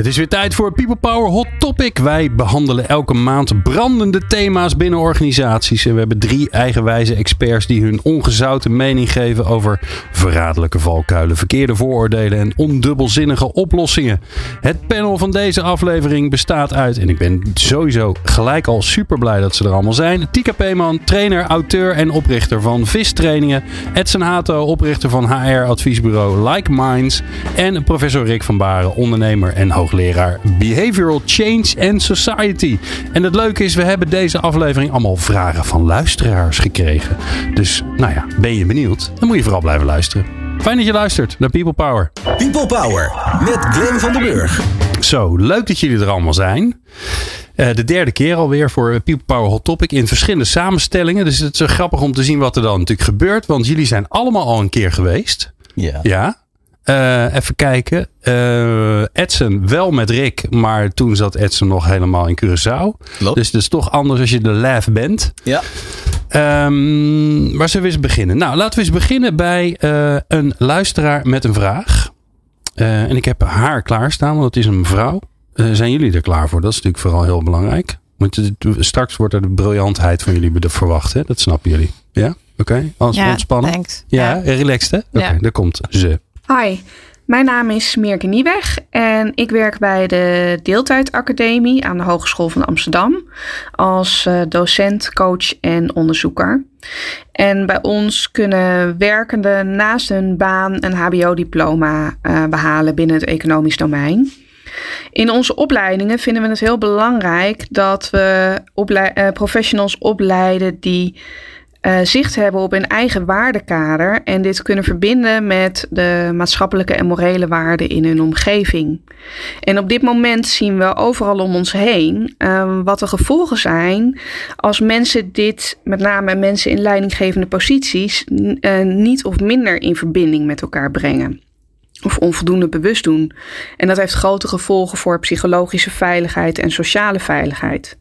Het is weer tijd voor People Power Hot Topic. Wij behandelen elke maand brandende thema's binnen organisaties. En we hebben drie eigenwijze experts die hun ongezouten mening geven over verraderlijke valkuilen, verkeerde vooroordelen en ondubbelzinnige oplossingen. Het panel van deze aflevering bestaat uit, en ik ben sowieso gelijk al super blij dat ze er allemaal zijn. Tika Peeman, trainer, auteur en oprichter van VIS Trainingen. Edson Hato, oprichter van HR-adviesbureau Like Minds. En professor Rick van Baren, ondernemer en hoog hoogleraar Behavioral Change and Society. En het leuke is, we hebben deze aflevering allemaal vragen van luisteraars gekregen. Dus nou ja, ben je benieuwd? Dan moet je vooral blijven luisteren. Fijn dat je luistert naar People Power. People Power met Glenn van den Burg. Zo, leuk dat jullie er allemaal zijn. Uh, de derde keer alweer voor People Power Hot Topic in verschillende samenstellingen. Dus het is grappig om te zien wat er dan natuurlijk gebeurt. Want jullie zijn allemaal al een keer geweest. Ja. Ja. Uh, even kijken. Uh, Edson wel met Rick, maar toen zat Edson nog helemaal in Curaçao. Dus het is toch anders als je de laf bent. Ja. Um, waar zullen we eens beginnen? Nou, laten we eens beginnen bij uh, een luisteraar met een vraag. en ik heb haar klaarstaan, want het is een mevrouw. zijn jullie er klaar voor? Dat is natuurlijk vooral heel belangrijk. Want straks wordt er de briljantheid van jullie verwacht. Hè? Dat snappen jullie. Ja? Oké? Okay. Alles ja, ontspannen? Thanks. Ja, ja. relaxed hè? Oké, okay, Ja. daar komt ze. Hi, mijn naam is Meerke Nieweg en ik werk bij de Deeltijdacademie aan de Hogeschool van Amsterdam als uh, docent, coach en onderzoeker. En bij ons kunnen werkenden naast hun baan een HBO-diploma uh, behalen binnen het economisch domein. In onze opleidingen vinden we het heel belangrijk dat we uh, professionals opleiden die uh, zicht hebben op hun eigen waardekader en dit kunnen verbinden met de maatschappelijke en morele waarden in hun omgeving. En op dit moment zien we overal om ons heen uh, wat de gevolgen zijn als mensen dit, met name mensen in leidinggevende posities, uh, niet of minder in verbinding met elkaar brengen of onvoldoende bewust doen. En dat heeft grote gevolgen voor psychologische veiligheid en sociale veiligheid.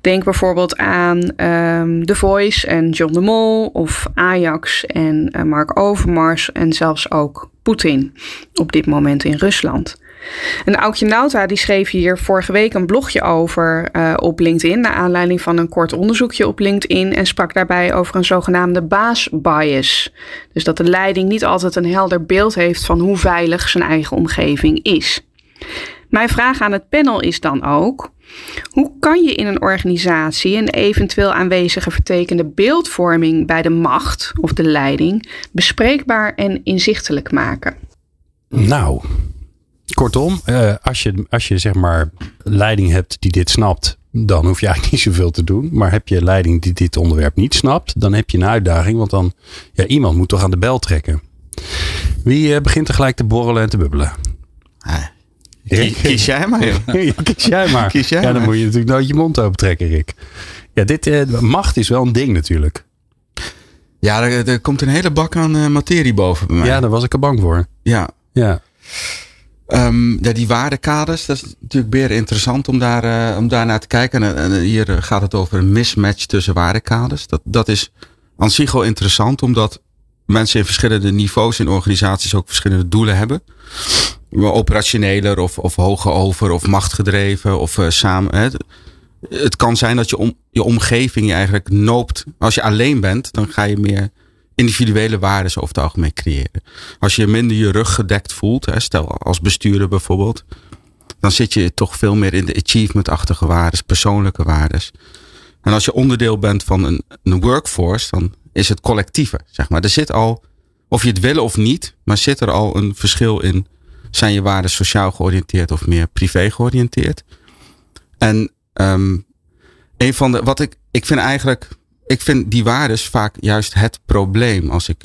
Denk bijvoorbeeld aan um, The Voice en John de Mol of Ajax en uh, Mark Overmars en zelfs ook Poetin op dit moment in Rusland. En Aukje Nauta die schreef hier vorige week een blogje over uh, op LinkedIn naar aanleiding van een kort onderzoekje op LinkedIn en sprak daarbij over een zogenaamde baasbias. Dus dat de leiding niet altijd een helder beeld heeft van hoe veilig zijn eigen omgeving is. Mijn vraag aan het panel is dan ook: hoe kan je in een organisatie een eventueel aanwezige vertekende beeldvorming bij de macht of de leiding bespreekbaar en inzichtelijk maken? Nou, kortom, uh, als, je, als je zeg maar leiding hebt die dit snapt, dan hoef je eigenlijk niet zoveel te doen. Maar heb je leiding die dit onderwerp niet snapt, dan heb je een uitdaging. Want dan, ja, iemand moet toch aan de bel trekken. Wie uh, begint er gelijk te borrelen en te bubbelen? Ah. Rick. Kies jij maar. ja, kies jij maar. Kies jij ja, dan maar. moet je natuurlijk nooit je mond open trekken, Rick. Ja, dit, uh, macht is wel een ding natuurlijk. Ja, er, er komt een hele bak aan uh, materie boven bij mij. Ja, daar was ik er bang voor. Ja. Ja. Um, ja, die waardekaders, dat is natuurlijk weer interessant om daar, uh, om daar naar te kijken. En, en hier gaat het over een mismatch tussen waardekaders. Dat, dat is aan zich wel interessant, omdat mensen in verschillende niveaus in organisaties ook verschillende doelen hebben. Operationeler of, of hoger over of machtgedreven of uh, samen. Hè. Het kan zijn dat je, om, je omgeving je eigenlijk noopt. Als je alleen bent, dan ga je meer individuele waarden over het algemeen creëren. Als je minder je rug gedekt voelt, hè, stel als bestuurder bijvoorbeeld, dan zit je toch veel meer in de achievement-achtige waarden, persoonlijke waarden. En als je onderdeel bent van een, een workforce, dan is het collectieve, zeg maar. Er zit al, of je het wil of niet, maar zit er al een verschil in. Zijn je waarden sociaal georiënteerd of meer privé georiënteerd? En um, een van de, wat ik, ik vind eigenlijk, ik vind die waarden vaak juist het probleem als ik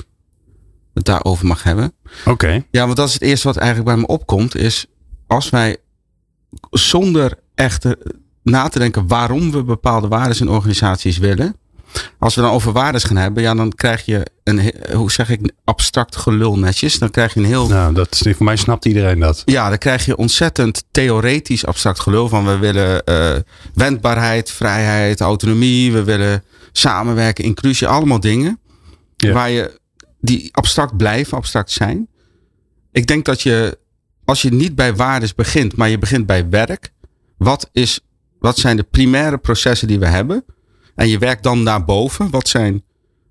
het daarover mag hebben. Oké. Okay. Ja, want dat is het eerste wat eigenlijk bij me opkomt, is als wij zonder echt na te denken waarom we bepaalde waarden in organisaties willen, als we dan over waardes gaan hebben, ja, dan krijg je een, hoe zeg ik, abstract gelul netjes. Dan krijg je een heel Nou, dat is, voor mij snapt iedereen dat. ja, dan krijg je ontzettend theoretisch abstract gelul van we willen eh, wendbaarheid, vrijheid, autonomie, we willen samenwerken, inclusie, allemaal dingen Ja. waar je die abstract blijven, abstract zijn. Ik denk dat je als je niet bij waardes begint, maar je begint bij werk, wat is wat zijn de primaire processen die we hebben en je werkt dan naar boven, wat zijn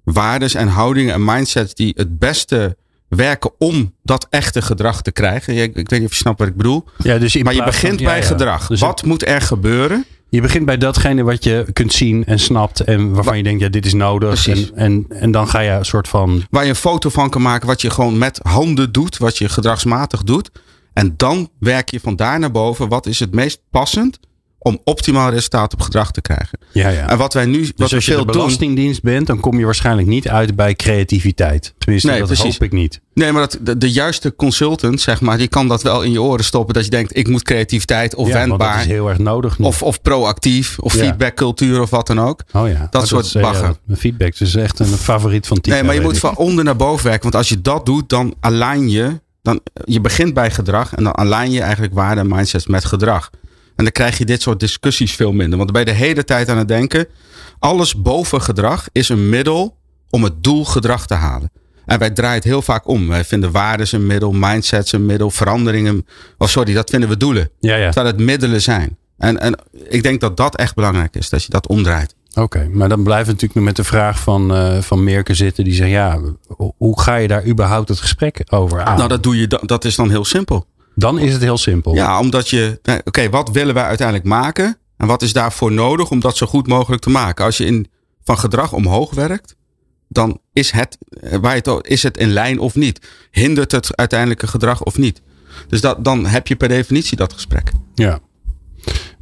waardes en houdingen en mindsets die het beste werken om dat echte gedrag te krijgen. Ik, ik weet niet of je snapt wat ik bedoel. Ja, dus Maar je van- begint ja, bij ja. gedrag. Dus wat moet er gebeuren? Je begint bij datgene wat je kunt zien en snapt. En waarvan je denkt, ja, dit is nodig. En, en dan ga je een soort van. Waar je een foto van kan maken. Wat je gewoon met handen doet. Wat je gedragsmatig doet. En dan werk je van daar naar boven. Wat is het meest passend om optimaal resultaat op gedrag te krijgen? Ja, ja. En wat wij nu wat dus als je veel de doen. belastingdienst bent, dan kom je waarschijnlijk niet uit bij creativiteit. Tenminste, Nee, dat precies. hoop ik niet. Nee, maar dat, de, de juiste consultant, zeg maar, die kan dat wel in je oren stoppen. Dat je denkt, ik moet creativiteit of ja, want dat wendbaar. is heel erg nodig nu. Of, of proactief. Of Ja. feedbackcultuur of wat dan ook. oh ja, dat soort eh, bagger. ja, feedback is echt een favoriet van Tika. Nee, maar je moet ik. van onder naar boven werken. Want als je dat doet, dan align je. Dan, je begint bij gedrag. En dan align je eigenlijk waarden en mindsets met gedrag. En dan krijg je dit soort discussies veel minder. Want dan ben je de hele tijd aan het denken. Alles boven gedrag is een middel om het doel gedrag te halen. En wij draaien het heel vaak om. Wij vinden waarden een middel, mindsets een middel, veranderingen. Oh, sorry, dat vinden we doelen. Ja, ja. Terwijl het middelen zijn. En, en ik denk dat dat echt belangrijk is. Dat je dat omdraait. Oké, maar dan blijven we natuurlijk nog met de vraag van, eh van Merke zitten. Die zegt, ja, hoe ga je daar überhaupt het gesprek over aan? Nou, dat, doe je, da- dat is dan heel simpel. Dan is het heel simpel. Ja, omdat je. Oké, wat willen wij uiteindelijk maken? En wat is daarvoor nodig om dat zo goed mogelijk te maken? Als je in, van gedrag omhoog werkt, dan is het, eh, waar het, is het in lijn of niet? Hindert het uiteindelijke gedrag of niet? Dus dat, dan heb je per definitie dat gesprek. Ja.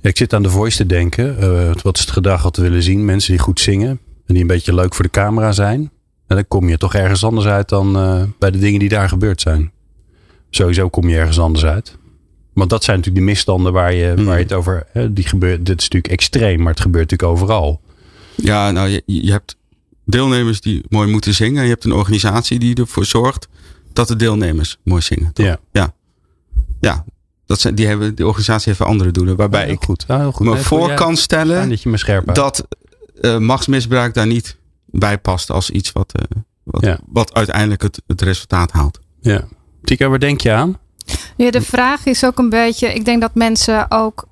Ja, ik zit aan de voice te denken. Eh, wat is het gedrag wat we willen zien? Mensen die goed zingen. En die een beetje leuk voor de camera zijn. En dan kom je toch ergens anders uit dan eh, bij de dingen die daar gebeurd zijn. Sowieso kom je ergens anders uit. Want dat zijn natuurlijk de misstanden waar je, waar je het over... Hè, die gebeurt, dit is natuurlijk extreem, maar het gebeurt natuurlijk overal. Ja, nou, je, je hebt deelnemers die mooi moeten zingen. En je hebt een organisatie die ervoor zorgt dat de deelnemers mooi zingen. toch? Ja. Ja. Ja, dat zijn, die, hebben, die organisatie heeft andere doelen. Waarbij ik goed. Ja, heel goed. me Nee, voor kan stellen dat je me scherp dat eh, machtsmisbruik daar niet bij past als iets wat, eh, wat, wat uiteindelijk het, het resultaat haalt. Ja. Tika, waar denk je aan? Ja, de vraag is ook een beetje. Ik denk dat mensen ook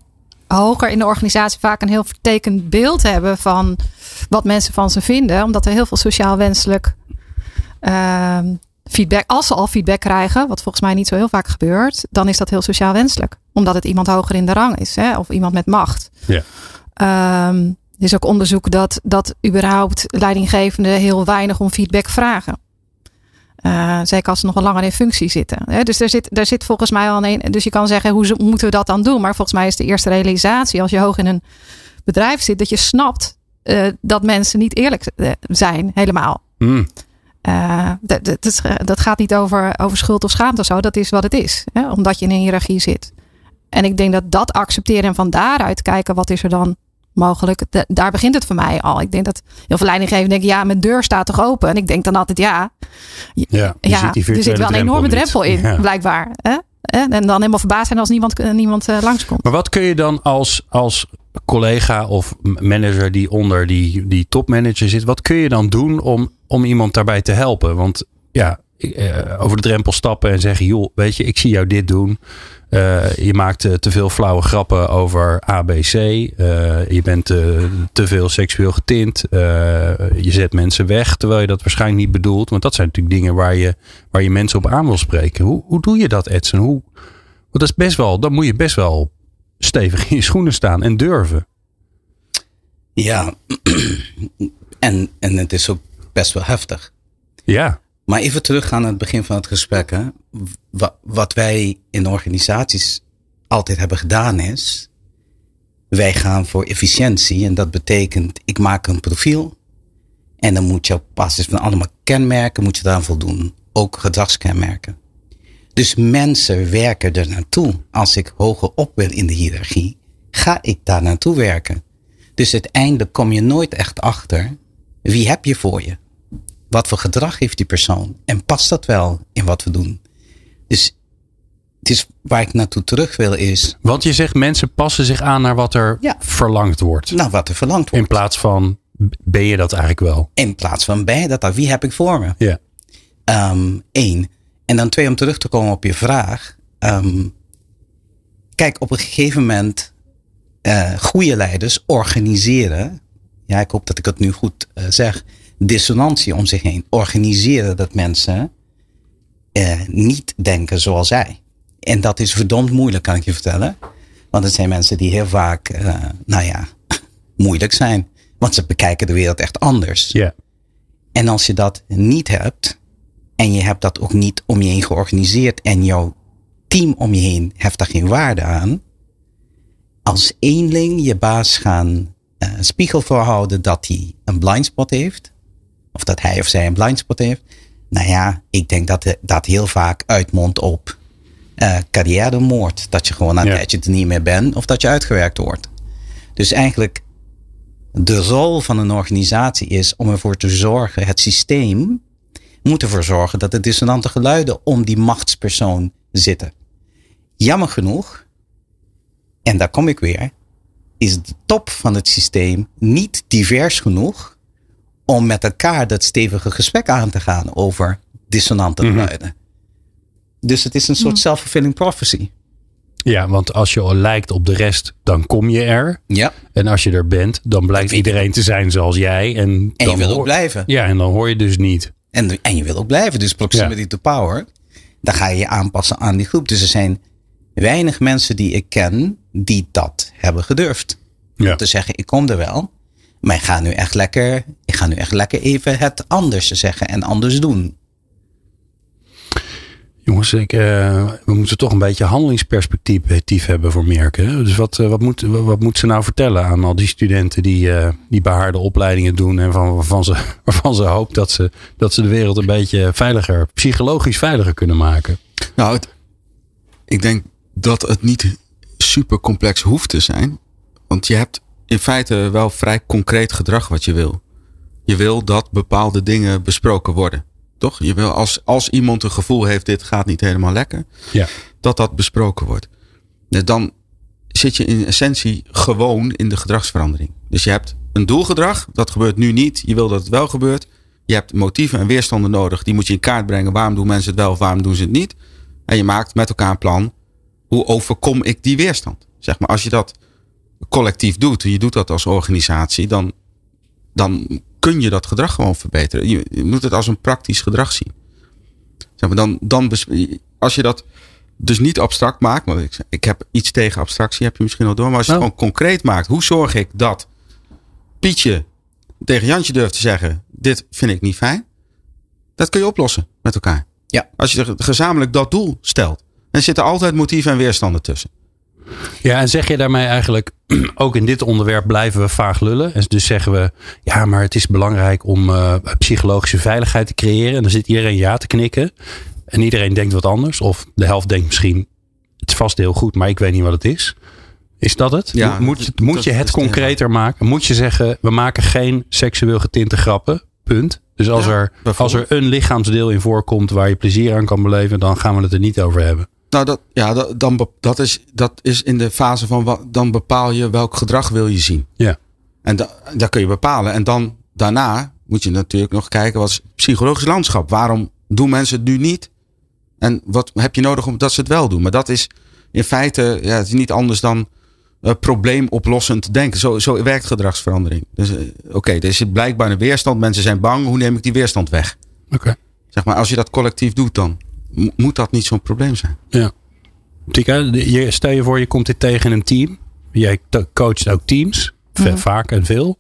hoger in de organisatie vaak een heel vertekend beeld hebben van wat mensen van ze vinden. Omdat er heel veel sociaal wenselijk ehm, feedback. Als ze al feedback krijgen, wat volgens mij niet zo heel vaak gebeurt, dan is dat heel sociaal wenselijk. Omdat het iemand hoger in de rang is, hè? of iemand met macht. Ja. Ehm, er is ook onderzoek dat, dat überhaupt leidinggevenden heel weinig om feedback vragen. Eh, zeker als ze nog wel langer in functie zitten. Hè? Dus er zit, er zit volgens mij al een. Dus je kan zeggen, hoe moeten we dat dan doen? Maar volgens mij is de eerste realisatie, als je hoog in een bedrijf zit, dat je snapt eh, dat mensen niet eerlijk eh, zijn, helemaal. Dat, dat, is- dat gaat niet over, over schuld of schaamte of zo. Dat is wat het is. Hè? Omdat je in een hiërarchie zit. En ik denk dat dat accepteren en van daaruit kijken, wat is er dan mogelijk? Da- daar begint het voor mij al. Ik denk dat heel veel leidinggevenden denken, ja, mijn deur staat toch open? En ik denk dan altijd, ja, Ja, ja, die er zit wel een enorme drempel in, Ja. blijkbaar. Hè? En dan helemaal verbaasd zijn als niemand, eh, niemand eh, langskomt. Maar wat kun je dan als, als collega of manager die onder die, die topmanager zit, wat kun je dan doen om, om iemand daarbij te helpen? Want ja, eh, over de drempel stappen en zeggen, joh, weet je, ik zie jou dit doen. Eh, je maakt eh, te veel flauwe grappen over ABC. Eh, je bent te veel seksueel getint. Je zet mensen weg terwijl je dat waarschijnlijk niet bedoelt. Want dat zijn natuurlijk dingen waar je, waar je mensen op aan wil spreken. Hoe, hoe doe je dat, Edson? Hoe, want dat is best wel, dan moet je best wel stevig in je schoenen staan en durven. Ja, en, en het is ook best wel heftig. Ja, Maar even teruggaan naar het begin van het gesprek. Hè. Wa- Wat wij in organisaties altijd hebben gedaan is, wij gaan voor efficiëntie en dat betekent, ik maak een profiel en dan moet je op basis van allemaal kenmerken, moet je daaraan voldoen. Ook gedragskenmerken. Dus mensen werken er naartoe. Als ik hoger op wil in de hiërarchie, ga ik daar naartoe werken. Dus uiteindelijk kom je nooit echt achter wie heb je voor je? Wat voor gedrag heeft die persoon? En past dat wel in wat we doen? Dus het is waar ik naartoe terug wil is. Want je zegt mensen passen zich aan naar wat er Ja. verlangd wordt. Nou, wat er verlangd wordt. In plaats van ben je dat eigenlijk wel? In plaats van ben je dat? Wie heb ik voor me? Ja. Ehm Eén. En dan twee, om terug te komen op je vraag. Ehm, kijk, op een gegeven moment, eh goede leiders organiseren. Ja, ik hoop dat ik het nu goed eh, zeg. Dissonantie om zich heen. Organiseren dat mensen eh, niet denken zoals zij. En dat is verdomd moeilijk, kan ik je vertellen. Want het zijn mensen die heel vaak, eh, nou ja, moeilijk zijn. Want ze bekijken de wereld echt anders. Ja. En als je dat niet hebt, en je hebt dat ook niet om je heen georganiseerd, en jouw team om je heen heeft daar geen waarde aan, als eenling je baas gaan eh, spiegel voorhouden dat hij een blindspot heeft, of dat hij of zij een blindspot heeft, nou ja, ik denk dat het- dat heel vaak uitmondt op eh carrièremoord. Dat je gewoon aan Ja. tijdje er niet meer bent, of dat je uitgewerkt wordt. Dus eigenlijk de rol van een organisatie is om ervoor te zorgen, het systeem moet ervoor zorgen dat de dissonante geluiden om die machtspersoon zitten. Jammer genoeg, en daar kom ik weer, is de top van het systeem niet divers genoeg om met elkaar dat stevige gesprek aan te gaan over dissonante geluiden. Dus het is een soort self-fulfilling prophecy. ja, want als je al lijkt op de rest, dan kom je er. Ja. En als je er bent, dan blijkt iedereen te zijn zoals jij. En, En je dan wil ook blijven. Ja, en dan hoor je dus niet. En, en je wil ook blijven. Dus proximity to power. Dan ga je je aanpassen aan die groep. Dus er zijn weinig mensen die ik ken die dat hebben gedurfd. Ja. Om te zeggen, ik kom er wel. Maar ik ga nu echt lekker, ik ga nu echt lekker even het anders zeggen en anders doen. Jongens, ik, eh, we moeten toch een beetje handelingsperspectief hebben voor Merken. hè? Dus wat, eh, wat, moet, wat moet ze nou vertellen aan al die studenten die, eh, die behaarde opleidingen doen en van, waarvan, ze, waarvan ze hoopt dat ze, dat ze de wereld een beetje veiliger, psychologisch veiliger kunnen maken? Nou, het- ik denk dat het niet super complex hoeft te zijn. Want je hebt in feite wel vrij concreet gedrag wat je wil. Je wil dat bepaalde dingen besproken worden. Toch? Je wil als, als iemand een gevoel heeft, dit gaat niet helemaal lekker, Ja. dat dat besproken wordt. Dus dan zit je in essentie gewoon in de gedragsverandering. Dus je hebt een doelgedrag, dat gebeurt nu niet. Je wil dat het wel gebeurt. Je hebt motieven en weerstanden nodig. Die moet je in kaart brengen. Waarom doen mensen het wel of waarom doen ze het niet? En je maakt met elkaar een plan. Hoe overkom ik die weerstand? Zeg maar, als je dat collectief doet, en je doet dat als organisatie, dan, dan kun je dat gedrag gewoon verbeteren. Je, je moet het als een praktisch gedrag zien. Zeg maar, dan, dan als je dat dus niet abstract maakt, want ik, ik heb iets tegen abstractie, heb je misschien al door, maar als je Nou. het gewoon concreet maakt, hoe zorg ik dat Pietje tegen Jantje durft te zeggen, dit vind ik niet fijn, dat kun je oplossen met elkaar. Ja. Als je gezamenlijk dat doel stelt, dan zitten altijd motieven en weerstanden tussen. Ja, en zeg je daarmee eigenlijk, ook in dit onderwerp blijven we vaag lullen. En dus zeggen we, ja, maar het is belangrijk om eh, psychologische veiligheid te creëren. En dan zit iedereen ja te knikken. En iedereen denkt wat anders. Of de helft denkt misschien, het is vast heel goed, maar ik weet niet wat het is. Is dat het? Ja, moet, dat- moet je het concreter maken? Moet je zeggen, we maken geen seksueel getinte grappen? Punt. Dus als, Ja, er, als er een lichaamsdeel in voorkomt waar je plezier aan kan beleven, dan gaan we het er niet over hebben. Nou, dat, ja, dat, dan, dat, is, dat is in de fase van wa- dan bepaal je welk gedrag wil je zien. Ja. En da, dat kun je bepalen. En dan daarna moet je natuurlijk nog kijken wat is het psychologisch landschap. Waarom doen mensen het nu niet? En wat heb je nodig om dat ze het wel doen? Maar dat is in feite ja, het is niet anders dan eh, probleemoplossend denken. Zo, zo werkt gedragsverandering. Dus eh, oké, er is blijkbaar een weerstand. Mensen zijn bang. Hoe neem ik die weerstand weg? Oké. Zeg maar, als je dat collectief doet, dan moet dat niet zo'n probleem zijn. Ja. Tika, je- stel je voor je komt dit tegen in een team. Jij coacht ook teams. ve- Vaak en veel.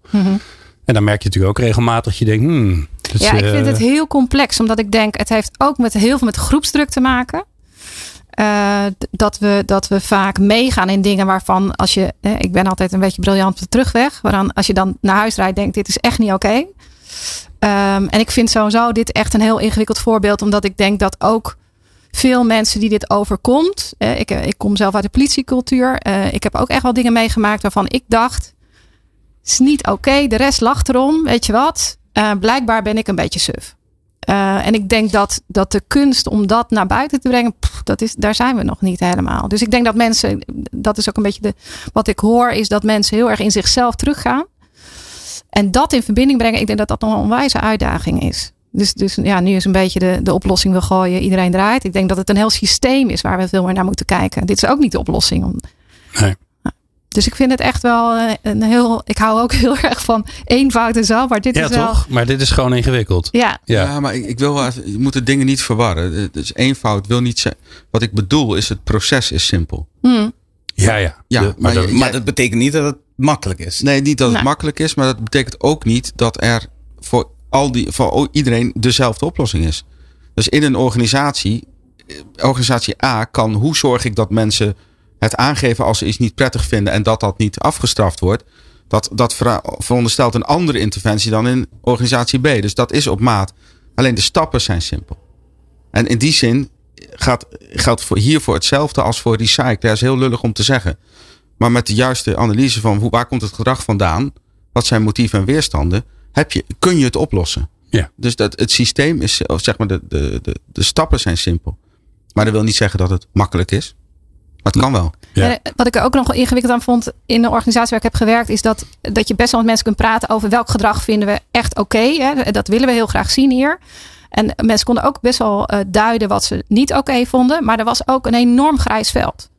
En dan merk je natuurlijk ook regelmatig dat je denkt... Hmm, dat Ja, is, ik vind eh, het heel complex, omdat ik denk, het heeft ook met heel veel met groepsdruk te maken. Eh, dat, we, dat we vaak meegaan in dingen waarvan als je, eh, ik ben altijd een beetje briljant op de terugweg, waaraan als je dan naar huis rijdt, denkt dit is echt niet oké. Ehm, en ik vind sowieso dit echt een heel ingewikkeld voorbeeld, omdat ik denk dat ook veel mensen die dit overkomt. eh, ik, ik kom zelf uit de politiecultuur. eh, ik heb ook echt wel dingen meegemaakt waarvan ik dacht: het is niet oké. De rest lacht erom. Weet je wat? Blijkbaar ben ik een beetje suf. En ik denk dat, dat de kunst om dat naar buiten te brengen, dat is, daar zijn we nog niet helemaal. Dus ik denk dat mensen, dat is ook een beetje de, wat ik hoor, is dat mensen heel erg in zichzelf teruggaan. En dat in verbinding brengen, ik denk dat dat nog een onwijze uitdaging is. Dus, dus ja, nu is een beetje de, de oplossing we gooien, iedereen draait. Ik denk dat het een heel systeem is waar we veel meer naar moeten kijken. Dit is ook niet de oplossing. Om, nee. Dus ik vind het echt wel eh, een heel. Ik hou ook heel erg van eenvoud en zo. Maar dit ja, is wel. toch? Maar dit is gewoon ingewikkeld. Ja, Ja, ja maar ik, ik wil wel, je moet de dingen niet verwarren. Dus eenvoud wil niet zeggen. Wat ik bedoel is het proces is simpel. hm, Ja, ja. Ja, maar dat- Maar dat betekent niet dat het makkelijk is. Nee, niet dat het makkelijk is, maar dat betekent ook niet dat er al die, voor iedereen dezelfde oplossing is. Dus in een organisatie, eh, organisatie A kan, hoe zorg ik dat mensen het aangeven als ze iets niet prettig vinden en dat dat niet afgestraft wordt. Dat, dat veronderstelt een andere interventie dan in organisatie B. Dus dat is op maat. Alleen de stappen zijn simpel. En in die zin gaat, geldt voor, hiervoor hetzelfde als voor recyclen. Dat is heel lullig om te zeggen. Maar met de juiste analyse van hoe, waar komt het gedrag vandaan? Wat zijn motieven en weerstanden? Heb je, kun je het oplossen? Ja. Dus dat, het systeem is, of zeg maar, de, de, de, de stappen zijn simpel. Maar dat wil niet zeggen dat het makkelijk is. Maar het kan wel. Ja. En wat ik er ook nog wel ingewikkeld aan vond in de organisatie waar ik heb gewerkt, is dat, dat je best wel met mensen kunt praten over welk gedrag vinden we echt oké. hè. dat willen we heel graag zien hier. En mensen konden ook best wel eh, duiden wat ze niet oké vonden. Maar er was ook een enorm grijs veld.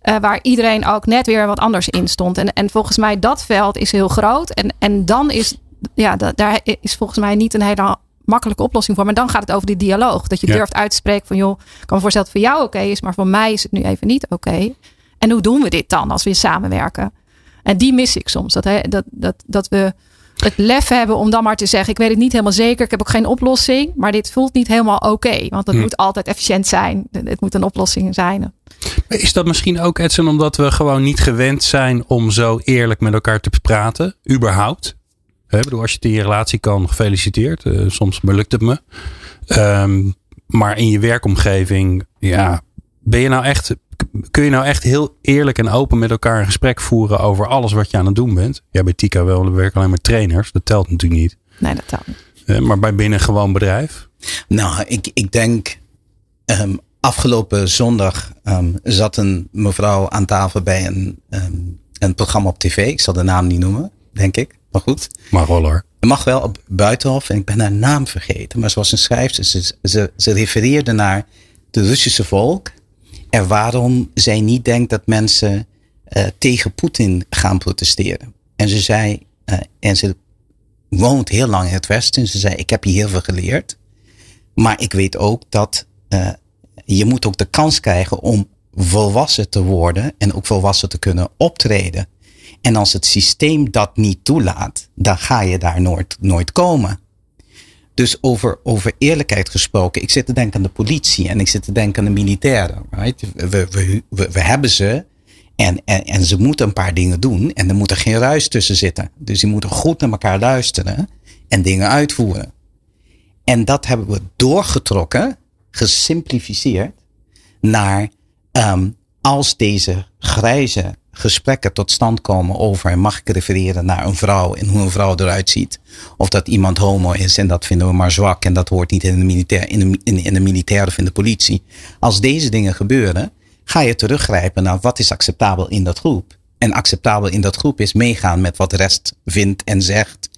Eh, waar iedereen ook net weer wat anders in stond. En, en volgens mij dat veld is heel groot. En, en dan is, ja, da- daar is volgens mij niet een hele makkelijke oplossing voor. Maar dan gaat het over die dialoog. Dat je Ja. durft uit te spreken van joh, ik kan me voorstellen dat het voor jou oké is. Maar voor mij is het nu even niet oké. En hoe doen we dit dan als we samenwerken? En die mis ik soms. Dat, hè, dat, dat, dat we het lef hebben om dan maar te zeggen: Ik weet het niet helemaal zeker. Ik heb ook geen oplossing. Maar dit voelt niet helemaal oké. want het Hm. moet altijd efficiënt zijn. Het moet een oplossing zijn. Is dat misschien ook, Edson, omdat we gewoon niet gewend zijn om zo eerlijk met elkaar te praten? Überhaupt. Hè, ik bedoel, als je het in je relatie kan, gefeliciteerd. Eh, soms lukt het me. Ehm, maar in je werkomgeving, ja, ben je nou echt, kun je nou echt heel eerlijk en open met elkaar een gesprek voeren over alles wat je aan het doen bent? Ja, bij Tika wel, we werken alleen met trainers. Dat telt natuurlijk niet. Nee, dat telt niet. Eh, maar bij binnen gewoon bedrijf? Nou, ik, ik denk. ehm, afgelopen zondag ehm, zat een mevrouw aan tafel bij een, ehm, een programma op tv. Ik zal de naam niet noemen, denk ik. Maar goed. Mag wel hoor. Het mag wel op Buitenhof en ik ben haar naam vergeten. Maar ze was een schrijfster. Ze, ze, ze refereerde naar de Russische volk. En waarom zij niet denkt dat mensen eh, tegen Poetin gaan protesteren. En ze zei, eh, en ze woont heel lang in het Westen. Ze zei, ik heb hier heel veel geleerd. Maar ik weet ook dat eh, je moet ook de kans krijgen om volwassen te worden. En ook volwassen te kunnen optreden. En als het systeem dat niet toelaat, dan ga je daar nooit, nooit komen. Dus over, over eerlijkheid gesproken, ik zit te denken aan de politie en ik zit te denken aan de militairen. Right? We, we, we, we hebben ze en, en, en ze moeten een paar dingen doen en er moet er geen ruis tussen zitten. Dus die moeten goed naar elkaar luisteren en dingen uitvoeren. En dat hebben we doorgetrokken, gesimplificeerd, naar ehm, als deze grijze gesprekken tot stand komen over, mag ik refereren naar een vrouw en hoe een vrouw eruit ziet. Of dat iemand homo is en dat vinden we maar zwak en dat hoort niet in de, militair, in de, in, in de militair of in de politie. Als deze dingen gebeuren, ga je teruggrijpen naar wat is acceptabel in dat groep. En acceptabel in dat groep is meegaan met wat de rest vindt en zegt.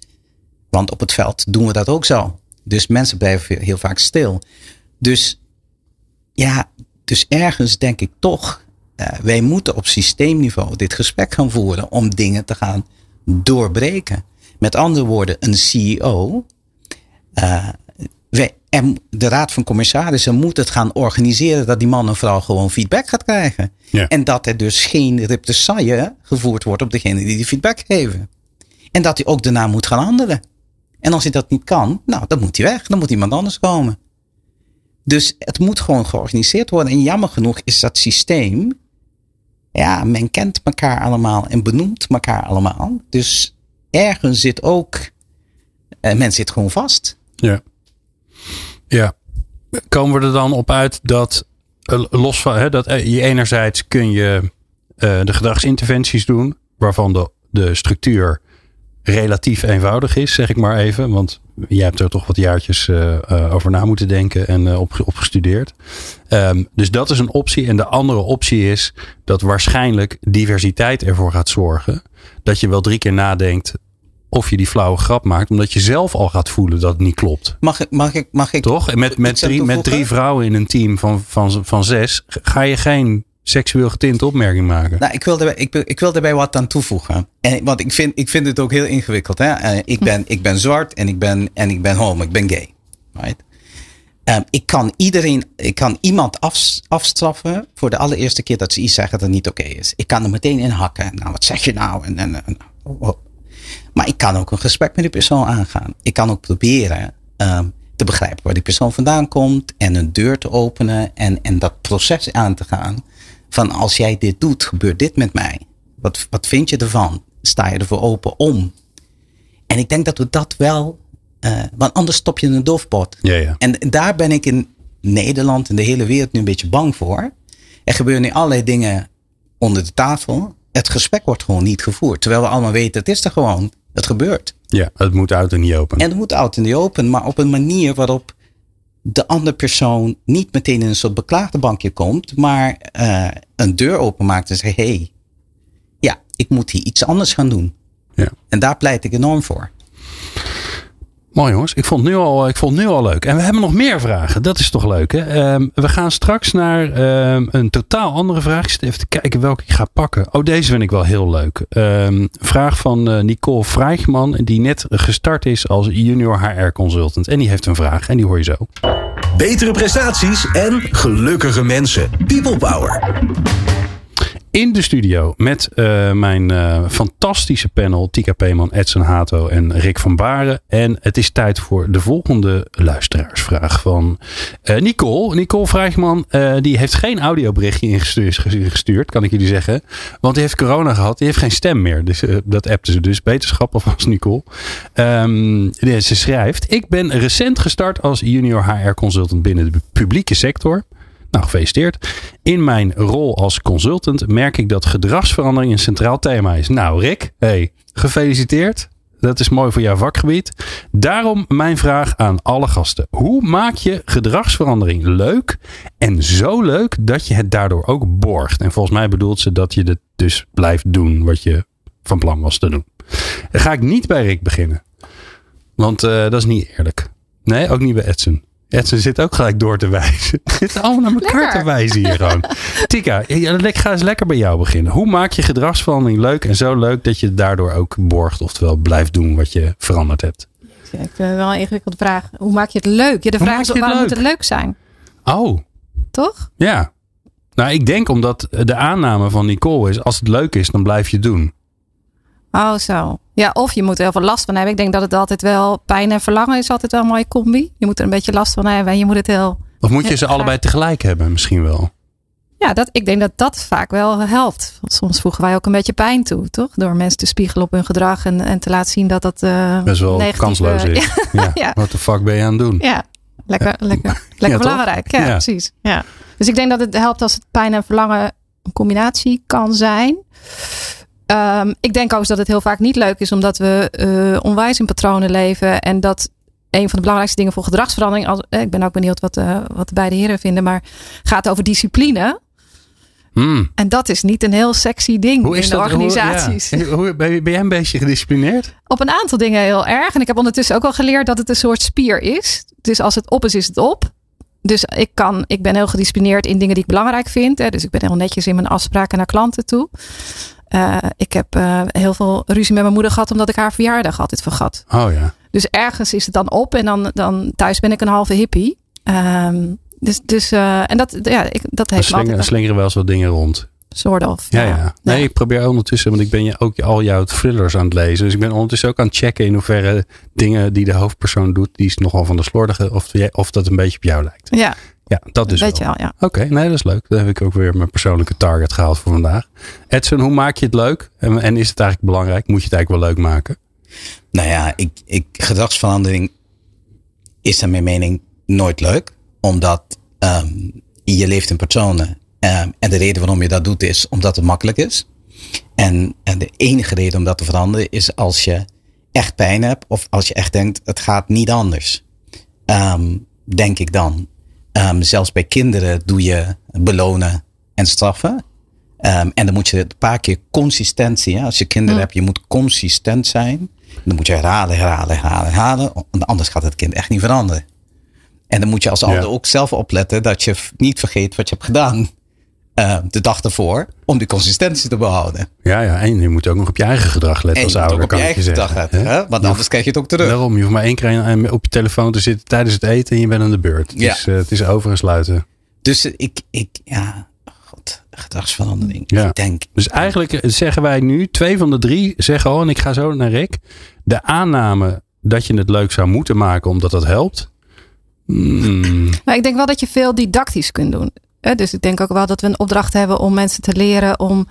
Want op het veld doen we dat ook zo. Dus mensen blijven heel vaak stil. Dus ja, dus ergens denk ik toch, uh, wij moeten op systeemniveau dit gesprek gaan voeren om dingen te gaan doorbreken. Met andere woorden, een CEO, uh, wij, en de Raad van Commissarissen moet het gaan organiseren dat die man en vrouw gewoon feedback gaat krijgen. Ja. En dat er dus geen represaille gevoerd wordt op degene die die feedback geven. En dat hij ook daarna moet gaan handelen. En als hij dat niet kan, nou, dan moet hij weg. Dan moet iemand anders komen. Dus het moet gewoon georganiseerd worden. En jammer genoeg is dat systeem. Ja, men kent elkaar allemaal en benoemt elkaar allemaal. Dus ergens zit ook. Uh, men zit gewoon vast. Ja. Ja. Komen we er dan op uit dat. Uh, los van hè, dat uh, je enerzijds kun je de gedragsinterventies doen. waarvan de, de structuur relatief eenvoudig is, zeg ik maar even. Want jij hebt er toch wat jaartjes uh, uh, over na moeten denken en uh, op, op gestudeerd. Um, dus dat is een optie. En de andere optie is dat waarschijnlijk diversiteit ervoor gaat zorgen. Dat je wel drie keer nadenkt of je die flauwe grap maakt, omdat je zelf al gaat voelen dat het niet klopt. Mag ik, mag ik, mag ik? Toch? En met, met, drie, met drie vrouwen in een team van, van, van zes ga je geen seksueel getinte opmerking maken. Nou, ik wil erbij, ik, ik wil erbij wat aan toevoegen. En, want ik vind, ik vind het ook heel ingewikkeld. Hè? Uh, ik, ben, ik ben zwart en ik ben, en ik ben homo, ik ben gay. Right? Um, ik kan iedereen, ik kan iemand af, afstraffen voor de allereerste keer dat ze iets zeggen dat niet oké is. Ik kan er meteen in hakken. Nou, wat zeg je nou? En, en, oh, oh. Maar ik kan ook een gesprek met die persoon aangaan. Ik kan ook proberen um, te begrijpen waar die persoon vandaan komt en een deur te openen en, en dat proces aan te gaan. Van als jij dit doet, gebeurt dit met mij. Wat, wat vind je ervan? Sta je ervoor open om? En ik denk dat we dat wel, uh, want anders stop je in een doofpot. Ja, ja. En daar ben ik in Nederland en de hele wereld nu een beetje bang voor. Er gebeuren nu allerlei dingen onder de tafel. Het gesprek wordt gewoon niet gevoerd. Terwijl we allemaal weten, het is er gewoon. Het gebeurt. Ja, het moet uit en niet open. En het moet uit en niet open, maar op een manier waarop de andere persoon niet meteen in een soort beklaagde bankje komt, maar uh, een deur openmaakt en zegt: hé, hey, ja, ik moet hier iets anders gaan doen. Ja. En daar pleit ik enorm voor. Mooi jongens, ik vond, nu al, ik vond nu al leuk. En we hebben nog meer vragen. Dat is toch leuk hè? Um, we gaan straks naar um, een totaal andere vraag. Ik zit even te kijken welke ik ga pakken. Oh, deze vind ik wel heel leuk. Um, vraag van uh, Nicole Vrijgman. Die net gestart is als junior HR consultant. En die heeft een vraag en die hoor je zo. Betere prestaties en gelukkige mensen. People Power in de studio met uh, mijn uh, fantastische panel Tika Peeman, Edson Hato en Rick van Baren. En het is tijd voor de volgende luisteraarsvraag van uh, Nicole. Nicole Vrijgman, die heeft geen audioberichtje ingestuurd, kan ik jullie zeggen. Want die heeft corona gehad, die heeft geen stem meer. Dus dat appte ze dus. Beterschap als Nicole. Um, ze schrijft, ik ben recent gestart als junior HR consultant binnen de publieke sector. Nou, gefeliciteerd. In mijn rol als consultant merk ik dat gedragsverandering een centraal thema is. Nou, Rick, hey, gefeliciteerd. Dat is mooi voor jouw vakgebied. Daarom mijn vraag aan alle gasten. Hoe maak je gedragsverandering leuk en zo leuk dat je het daardoor ook borgt? En volgens mij bedoelt ze dat je het dus blijft doen wat je van plan was te doen. Dan ga ik niet bij Rick beginnen. Want uh, dat is niet eerlijk. Nee, ook niet bij Edson. Edson zit ook gelijk door te wijzen. Het zit allemaal naar elkaar lekker. te wijzen hier gewoon. Tika, ik ga eens lekker bij jou beginnen. Hoe maak je gedragsverandering leuk en zo leuk dat je daardoor ook borgt, oftewel blijft doen wat je veranderd hebt? Ja, ik vind het wel een ingewikkelde vraag. Hoe maak je het leuk? Ja, de vraag is waarom leuk? moet het leuk zijn? Oh. Toch? Ja. Nou, ik denk omdat de aanname van Nicole is: als het leuk is, dan blijf je het doen. Oh, zo. Ja, of je moet er heel veel last van hebben. Ik denk dat het altijd wel pijn en verlangen is altijd wel een mooie combi. Je moet er een beetje last van hebben en je moet het heel. Of moet je ze allebei tegelijk hebben, misschien wel? Ja, dat, ik denk dat dat vaak wel helpt. Want soms voegen wij ook een beetje pijn toe, toch? Door mensen te spiegelen op hun gedrag en, en te laten zien dat dat. Uh, Best wel kansloos is. ja, ja. Wat de fuck ben je aan het doen? Ja, lekker, lekker, lekker belangrijk. Ja, precies. Ja. Dus ik denk dat het helpt als het pijn en verlangen een combinatie kan zijn. Um, ik denk ook dat het heel vaak niet leuk is, omdat we uh, onwijs in patronen leven. En dat een van de belangrijkste dingen voor gedragsverandering. Als, eh, ik ben ook benieuwd wat, uh, wat de beide heren vinden, maar gaat over discipline. Mm. En dat is niet een heel sexy ding Hoe is in de dat? organisaties. Hoe, ja. Hoe, ben, je, ben jij een beetje gedisciplineerd? Op een aantal dingen heel erg. En ik heb ondertussen ook al geleerd dat het een soort spier is. Dus als het op is, is het op. Dus ik, kan, ik ben heel gedisciplineerd in dingen die ik belangrijk vind. Hè. Dus ik ben heel netjes in mijn afspraken naar klanten toe. Uh, ik heb uh, heel veel ruzie met mijn moeder gehad omdat ik haar verjaardag altijd vergat. Oh ja. Dus ergens is het dan op en dan, dan thuis ben ik een halve hippie. Um, dus, dus uh, en dat, ja, ik, dat heeft slinger, altijd... slingeren wel eens wat dingen rond. Soort of. Ja, ja. ja. Nee, ik probeer ondertussen, want ik ben ook al jouw thrillers aan het lezen. Dus ik ben ondertussen ook aan het checken in hoeverre dingen die de hoofdpersoon doet, die is nogal van de slordige, of, of dat een beetje op jou lijkt. Ja, ja, dat is Weet je wel, ja. Oké, nee, dat is leuk. Dan heb ik ook weer mijn persoonlijke target gehaald voor vandaag. Edson, hoe maak je het leuk? En, en is het eigenlijk belangrijk? Moet je het eigenlijk wel leuk maken? Nou ja, ik, ik, gedragsverandering is naar mijn mening nooit leuk. Omdat um, je leeft in personen. Um, en de reden waarom je dat doet is omdat het makkelijk is. En, en de enige reden om dat te veranderen is als je echt pijn hebt of als je echt denkt het gaat niet anders. Ehm, denk ik dan. Ehm, zelfs bij kinderen doe je belonen en straffen. Ehm, en dan moet je een paar keer consistentie. Hè? Als je kinderen hebt, je moet consistent zijn. Dan moet je herhalen, herhalen, herhalen, herhalen. Want anders gaat het kind echt niet veranderen. En dan moet je als ouder ook zelf opletten dat je niet vergeet wat je hebt gedaan. Uh, de dag ervoor. Om die consistentie te behouden. Ja, ja, en je moet ook nog op je eigen gedrag letten en als je ouder. Moet ook op je eigen gedrag letten. Hè? Want anders krijg je het ook terug. Daarom, je hoeft maar één keer op je telefoon te zitten tijdens het eten en je bent aan de beurt. Ja. Dus uh, het is over en sluiten. Dus ik, ik ja, god, gedragsverandering. Ja. Ik denk. Dus eigenlijk zeggen wij nu, twee van de drie zeggen al, en ik ga zo naar Rick. De aanname dat je het leuk zou moeten maken omdat dat helpt. Mm. Maar ik denk wel dat je veel didactisch kunt doen. Dus ik denk ook wel dat we een opdracht hebben om mensen te leren om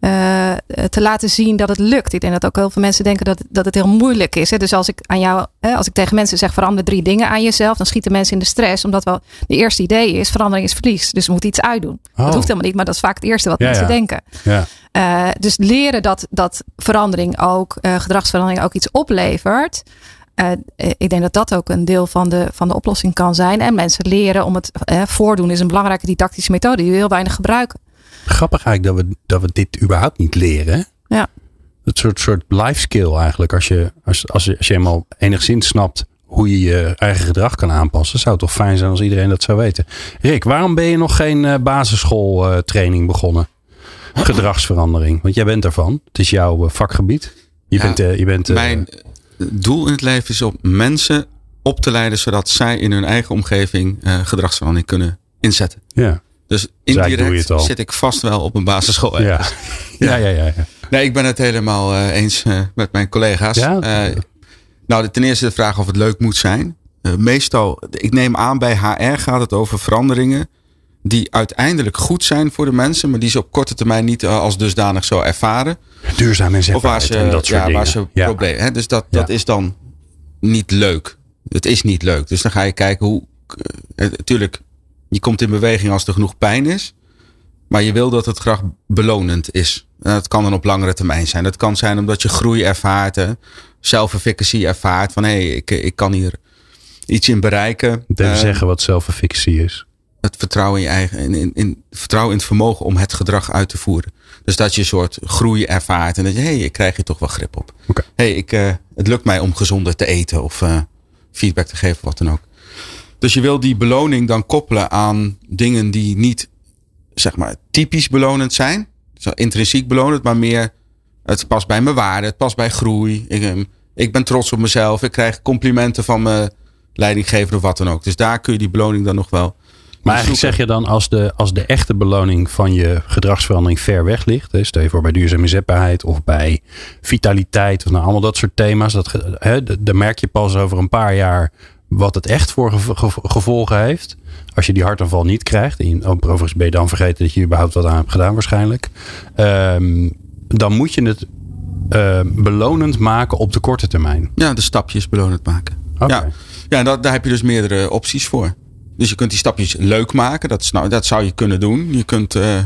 uh, te laten zien dat het lukt. Ik denk dat ook heel veel mensen denken dat, dat het heel moeilijk is. Hè? Dus als ik aan jou, hè, als ik tegen mensen zeg verander drie dingen aan jezelf, dan schieten mensen in de stress. Omdat wel de eerste idee is verandering is verlies. Dus we moeten iets uitdoen. Oh. Dat hoeft helemaal niet, maar dat is vaak het eerste wat Ja, mensen ja. denken. Ja. Uh, dus leren dat, dat verandering ook, uh, gedragsverandering ook iets oplevert. Uh, ik denk dat dat ook een deel van de, van de oplossing kan zijn. En mensen leren om het uh, voordoen is een belangrijke didactische methode die we heel weinig gebruiken. Grappig eigenlijk dat we, dat we dit überhaupt niet leren. Ja. Het soort, soort life skill eigenlijk. Als je, als, als, je, als je eenmaal enigszins snapt hoe je je eigen gedrag kan aanpassen. Zou het toch fijn zijn als iedereen dat zou weten. Rick, waarom ben je nog geen uh, basisschooltraining begonnen? Gedragsverandering. Want jij bent ervan. Het is jouw uh, vakgebied. Je Ja, bent, uh, je bent Mijn doel in het leven is om mensen op te leiden zodat zij in hun eigen omgeving uh, gedragsverandering kunnen inzetten. ja. Dus je indirect al. zit ik vast wel op een basisschool. Ja. Ja. Ja, ja, ja, ja. Nee, ik ben het helemaal uh, eens uh, met mijn collega's. Ja? Nou, ten eerste de vraag of het leuk moet zijn. Meestal, ik neem aan bij HR gaat het over veranderingen die uiteindelijk goed zijn voor de mensen, maar die ze op korte termijn niet uh, als dusdanig zo ervaren. Duurzaam en Of waar ze, en dat soort ja, dingen. waar ze ja. problemen. Hè? Dus dat, Ja. dat is dan niet leuk. Het is niet leuk. Dus dan ga je kijken hoe. Natuurlijk, je komt in beweging als er genoeg pijn is. Maar je wil dat het graag belonend is. En dat kan dan op langere termijn zijn. Dat kan zijn omdat je groei ervaart. Self-efficacy ervaart. Van hé, hey, ik, ik kan hier iets in bereiken. Even Uh, zeggen wat self-efficacy is. Het vertrouwen in je eigen. In, in, in, vertrouwen in het vermogen om het gedrag uit te voeren. Dus dat je een soort groei ervaart. En dat je, hé, hey, ik krijg hier toch wel grip op. Oké. hey, ik, uh, het lukt mij om gezonder te eten. Of uh, feedback te geven, wat dan ook. Dus je wil die beloning dan koppelen aan dingen die niet, zeg maar, typisch belonend zijn. Zo intrinsiek belonend, maar meer. Het past bij mijn waarde, het past bij groei. Ik, um, ik ben trots op mezelf. Ik krijg complimenten van mijn leidinggever of wat dan ook. Dus daar kun je die beloning dan nog wel. Maar eigenlijk zeg je dan als de, als de echte beloning van je gedragsverandering ver weg ligt. Hè, stel je voor bij duurzame inzetbaarheid of bij vitaliteit. Of nou allemaal dat soort thema's. Dat, hè, dan merk je pas over een paar jaar wat het echt voor gevolgen heeft. Als je die hartaanval niet krijgt. En overigens ben je dan vergeten dat je überhaupt wat aan hebt gedaan waarschijnlijk. Um, dan moet je het uh, belonend maken op de korte termijn. Ja, de stapjes belonend maken. Okay. Ja, ja daar heb je dus meerdere opties voor. Dus je kunt die stapjes leuk maken. Dat, nou, dat zou je kunnen doen. Je kunt uh, uh,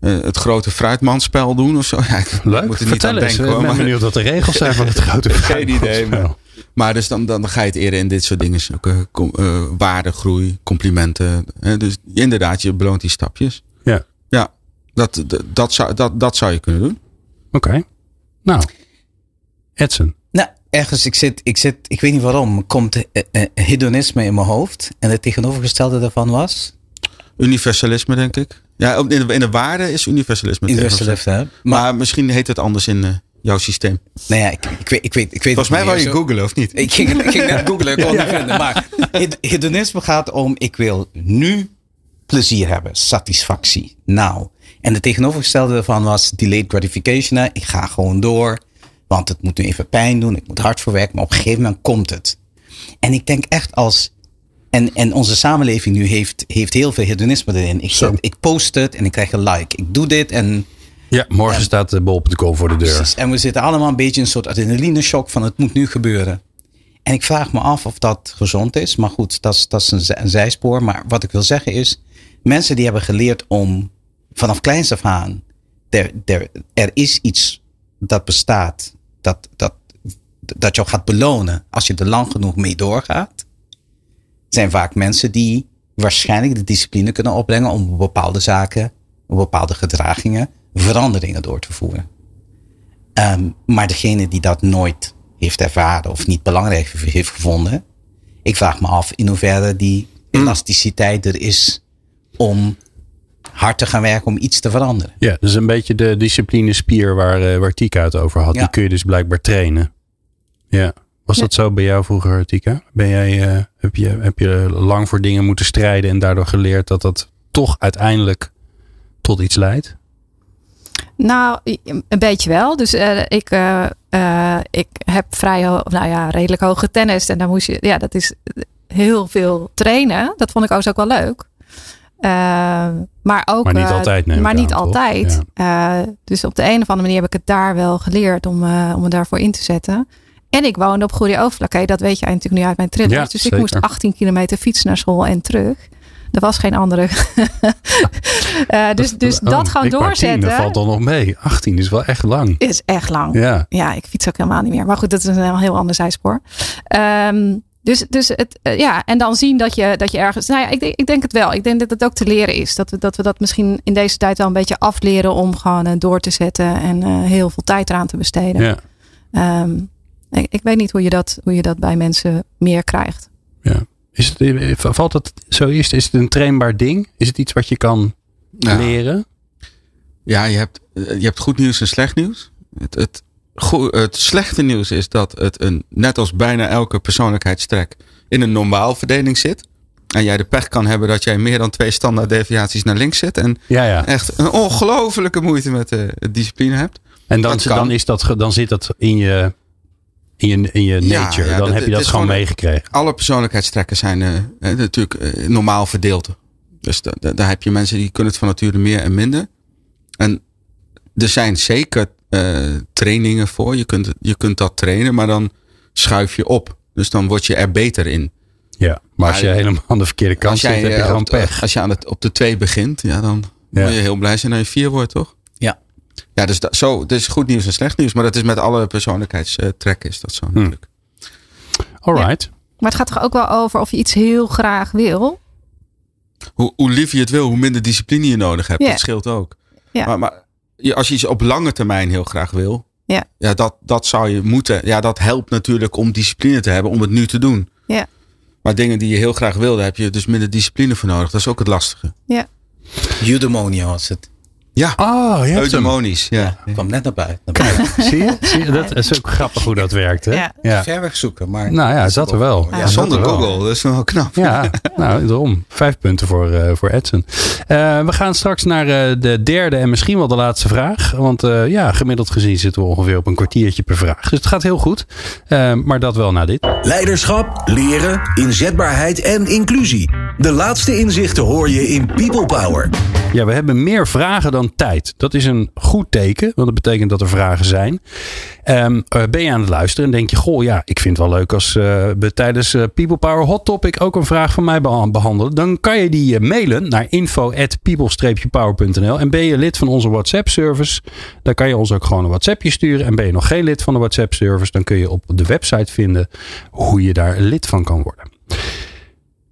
het grote fruitmanspel doen of zo. Ja, ik leuk, moet er niet aan eens. denken. Ik ben benieuwd wat de regels zijn van het grote Geen idee. Maar, maar dus dan, dan ga je het eerder in dit soort dingen zoeken. Com, uh, waardegroei, complimenten. dus inderdaad, je beloont die stapjes. Ja. Ja, dat, dat, dat, zou, dat, dat zou je kunnen doen. Oké. Okay. Nou, Edson. Ergens, ik zit, ik zit, ik weet niet waarom, komt uh, uh, hedonisme in mijn hoofd. En het tegenovergestelde daarvan was? Universalisme, denk ik. Ja, in de, in de waarde is universalisme. Universalisme, hè? Maar, maar, misschien heet het anders in uh, jouw systeem. Nou ja, ik, ik, weet, ik weet, ik weet Volgens mij wou je googlen, of niet? Ik ging, ik ging net googlen, ik kon het niet vinden. Maar hedonisme gaat om, ik wil nu plezier hebben, satisfactie, nou. En het tegenovergestelde daarvan was delayed gratification. Hè? Ik ga gewoon door, want het moet nu even pijn doen. Ik moet hard voor werken, maar op een gegeven moment komt het. En ik denk echt als... En, en onze samenleving nu heeft, heeft heel veel hedonisme erin. Ik, ik post het en ik krijg een like. Ik doe dit en... Ja, morgen en, staat de bol.com voor de deur. Precies. En we zitten allemaal een beetje in een soort adrenaline shock van het moet nu gebeuren. En ik vraag me af of dat gezond is. Maar goed, dat is, dat is een, een zijspoor. Maar wat ik wil zeggen is, mensen die hebben geleerd om vanaf kleins af aan, er, er, er is iets dat bestaat, dat, dat dat jou gaat belonen als je er lang genoeg mee doorgaat, zijn vaak mensen die waarschijnlijk de discipline kunnen opbrengen om bepaalde zaken, bepaalde gedragingen, veranderingen door te voeren. Ehm, maar degene die dat nooit heeft ervaren of niet belangrijk heeft gevonden, ik vraag me af in hoeverre die elasticiteit er is om hard te gaan werken om iets te veranderen. Ja, dus een beetje de discipline spier waar, uh, waar Tika het over had. Ja. Die kun je dus blijkbaar trainen. Ja. Was dat zo bij jou vroeger, Tika? Ben jij, uh, heb, je, heb je lang voor dingen moeten strijden en daardoor geleerd dat dat toch uiteindelijk tot iets leidt? Nou, een beetje wel. Dus uh, ik, uh, ik heb vrij, nou ja, redelijk hoog getennist. En dan moest je, ja, dat is heel veel trainen. Dat vond ik ook wel leuk. Maar ook. Maar niet altijd, neem Maar niet aan, altijd. Ja. dus op de een of andere manier heb ik het daar wel geleerd om, om me daarvoor in te zetten. En ik woonde op Goede Overflakke. Dat weet jij natuurlijk nu uit mijn trillers. Ja, dus zeker. ik moest 18 kilometer fietsen naar school en terug. Er was geen andere. uh, dus dus oh, dat gewoon wou doorzetten. 10, dat valt dan nog mee. 18 is wel echt lang. Is echt lang. Ja. ja, ik fiets ook helemaal niet meer. Maar goed, dat is een heel ander zijspoor. Um, dus, dus het, uh, ja, en dan zien dat je, dat je ergens. Nou ja, ik, ik denk het wel. Ik denk dat het ook te leren is. Dat we, dat we dat misschien in deze tijd wel een beetje afleren om gewoon uh, door te zetten en uh, heel veel tijd eraan te besteden. Ja. Um, ik, ik, weet niet hoe je, dat, hoe je dat bij mensen meer krijgt. Ja. Is het, valt het zo eerst? Is het een trainbaar ding? Is het iets wat je kan Ja. leren? Ja, je hebt, je hebt goed nieuws en slecht nieuws. Het, het, het slechte nieuws is dat het een, net als bijna elke persoonlijkheidstrek in een normaal verdeling zit. En jij de pech kan hebben dat jij meer dan twee standaard deviaties naar links zit. En Ja, ja. echt een ongelofelijke moeite met de discipline hebt. En dan, dan, is dat, dan zit dat in je, in je, in je nature. ja, dan dat- heb je dat gewoon meegekregen. Alle persoonlijkheidstrekken zijn eh, eh, natuurlijk eh, normaal verdeeld. Dus da- da- daar heb je mensen die kunnen het van nature meer en minder. En er zijn zeker eh, trainingen voor. Je kunt, je kunt dat trainen, maar dan schuif je op. Dus dan word je er beter in. Ja. Maar als je Maar- helemaal aan de verkeerde kant zit, heb je eh, gewoon op, pech. Als je aan het, op de twee begint, ja, dan Ja. word je heel blij zijn dat je vier wordt, toch? Ja. Ja, dus dat, zo, dus goed nieuws en slecht nieuws. Maar dat is met alle persoonlijkheidstrekken is dat zo Hm. natuurlijk. Alright. Maar het gaat toch ook wel over of je iets heel graag wil. Hoe, hoe liever je het wil, hoe minder discipline je nodig hebt. Ja. Dat scheelt ook. Ja. Maar, als je iets op lange termijn heel graag wil, Ja. ja, dat, dat zou je moeten. Ja, dat helpt natuurlijk om discipline te hebben om het nu te doen. Ja. Maar dingen die je heel graag wil, daar heb je dus minder discipline voor nodig. Dat is ook het lastige. Eudaimonia was het. Ja, Oh, je eudemonisch. Ja. kwam net naar buiten. Naar buiten. Zie je? Zie je? Dat is ook grappig hoe dat werkt. Hè? Ja. Ja. Ver weg zoeken, maar... Nou ja, zat er wel. Ja, Ja, zonder. Google, dat is wel knap. Ja, nou, daarom. Vijf punten voor, eh voor Edson. Eh, we gaan straks naar eh, de derde en misschien wel de laatste vraag. Want eh, ja, gemiddeld gezien zitten we ongeveer op een kwartiertje per vraag. Dus het gaat heel goed. Maar dat wel na dit. Leiderschap, leren, inzetbaarheid en inclusie. De laatste inzichten hoor je in People Power. Ja, we hebben meer vragen dan tijd. Dat is een goed teken, want dat betekent dat er vragen zijn. Ehm, eh, ben je aan het luisteren en denk je, goh ja, ik vind het wel leuk als eh, we tijdens eh, People Power Hot Topic ook een vraag van mij beha- behandelen. Dan kan je die mailen naar info@people-power.nl en ben je lid van onze WhatsApp service, dan kan je ons ook gewoon een WhatsAppje sturen. En ben je nog geen lid van de WhatsApp service, dan kun je op de website vinden hoe je daar lid van kan worden.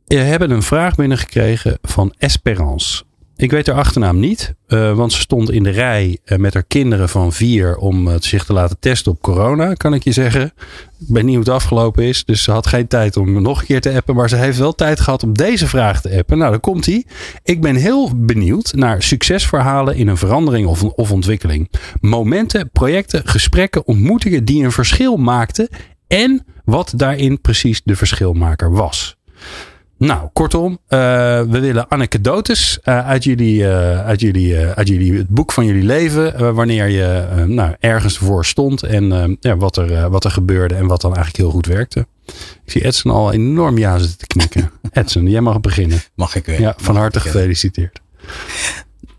We hebben een vraag binnengekregen van Esperance. Ik weet haar achternaam niet, eh, want ze stond in de rij eh, met haar kinderen van vier om eh, zich te laten testen op corona, kan ik je zeggen. Ik weet niet hoe het afgelopen is, dus ze had geen tijd om nog een keer te appen, maar ze heeft wel tijd gehad om deze vraag te appen. Nou, daar komt hij. Ik ben heel benieuwd naar succesverhalen in een verandering of, of ontwikkeling. Momenten, projecten, gesprekken, ontmoetingen die een verschil maakten en wat daarin precies de verschilmaker was. Nou, kortom, eh, we willen anekdotes eh, uit, jullie, eh, uit, jullie, uit jullie, het boek van jullie leven. wanneer je nou, ergens voor stond en ja, wat, er, wat er gebeurde en wat dan eigenlijk heel goed werkte. Ik zie Edson al enorm ja zitten te knikken. Edson, jij mag beginnen. Mag ik weer? Ja, van harte gefeliciteerd.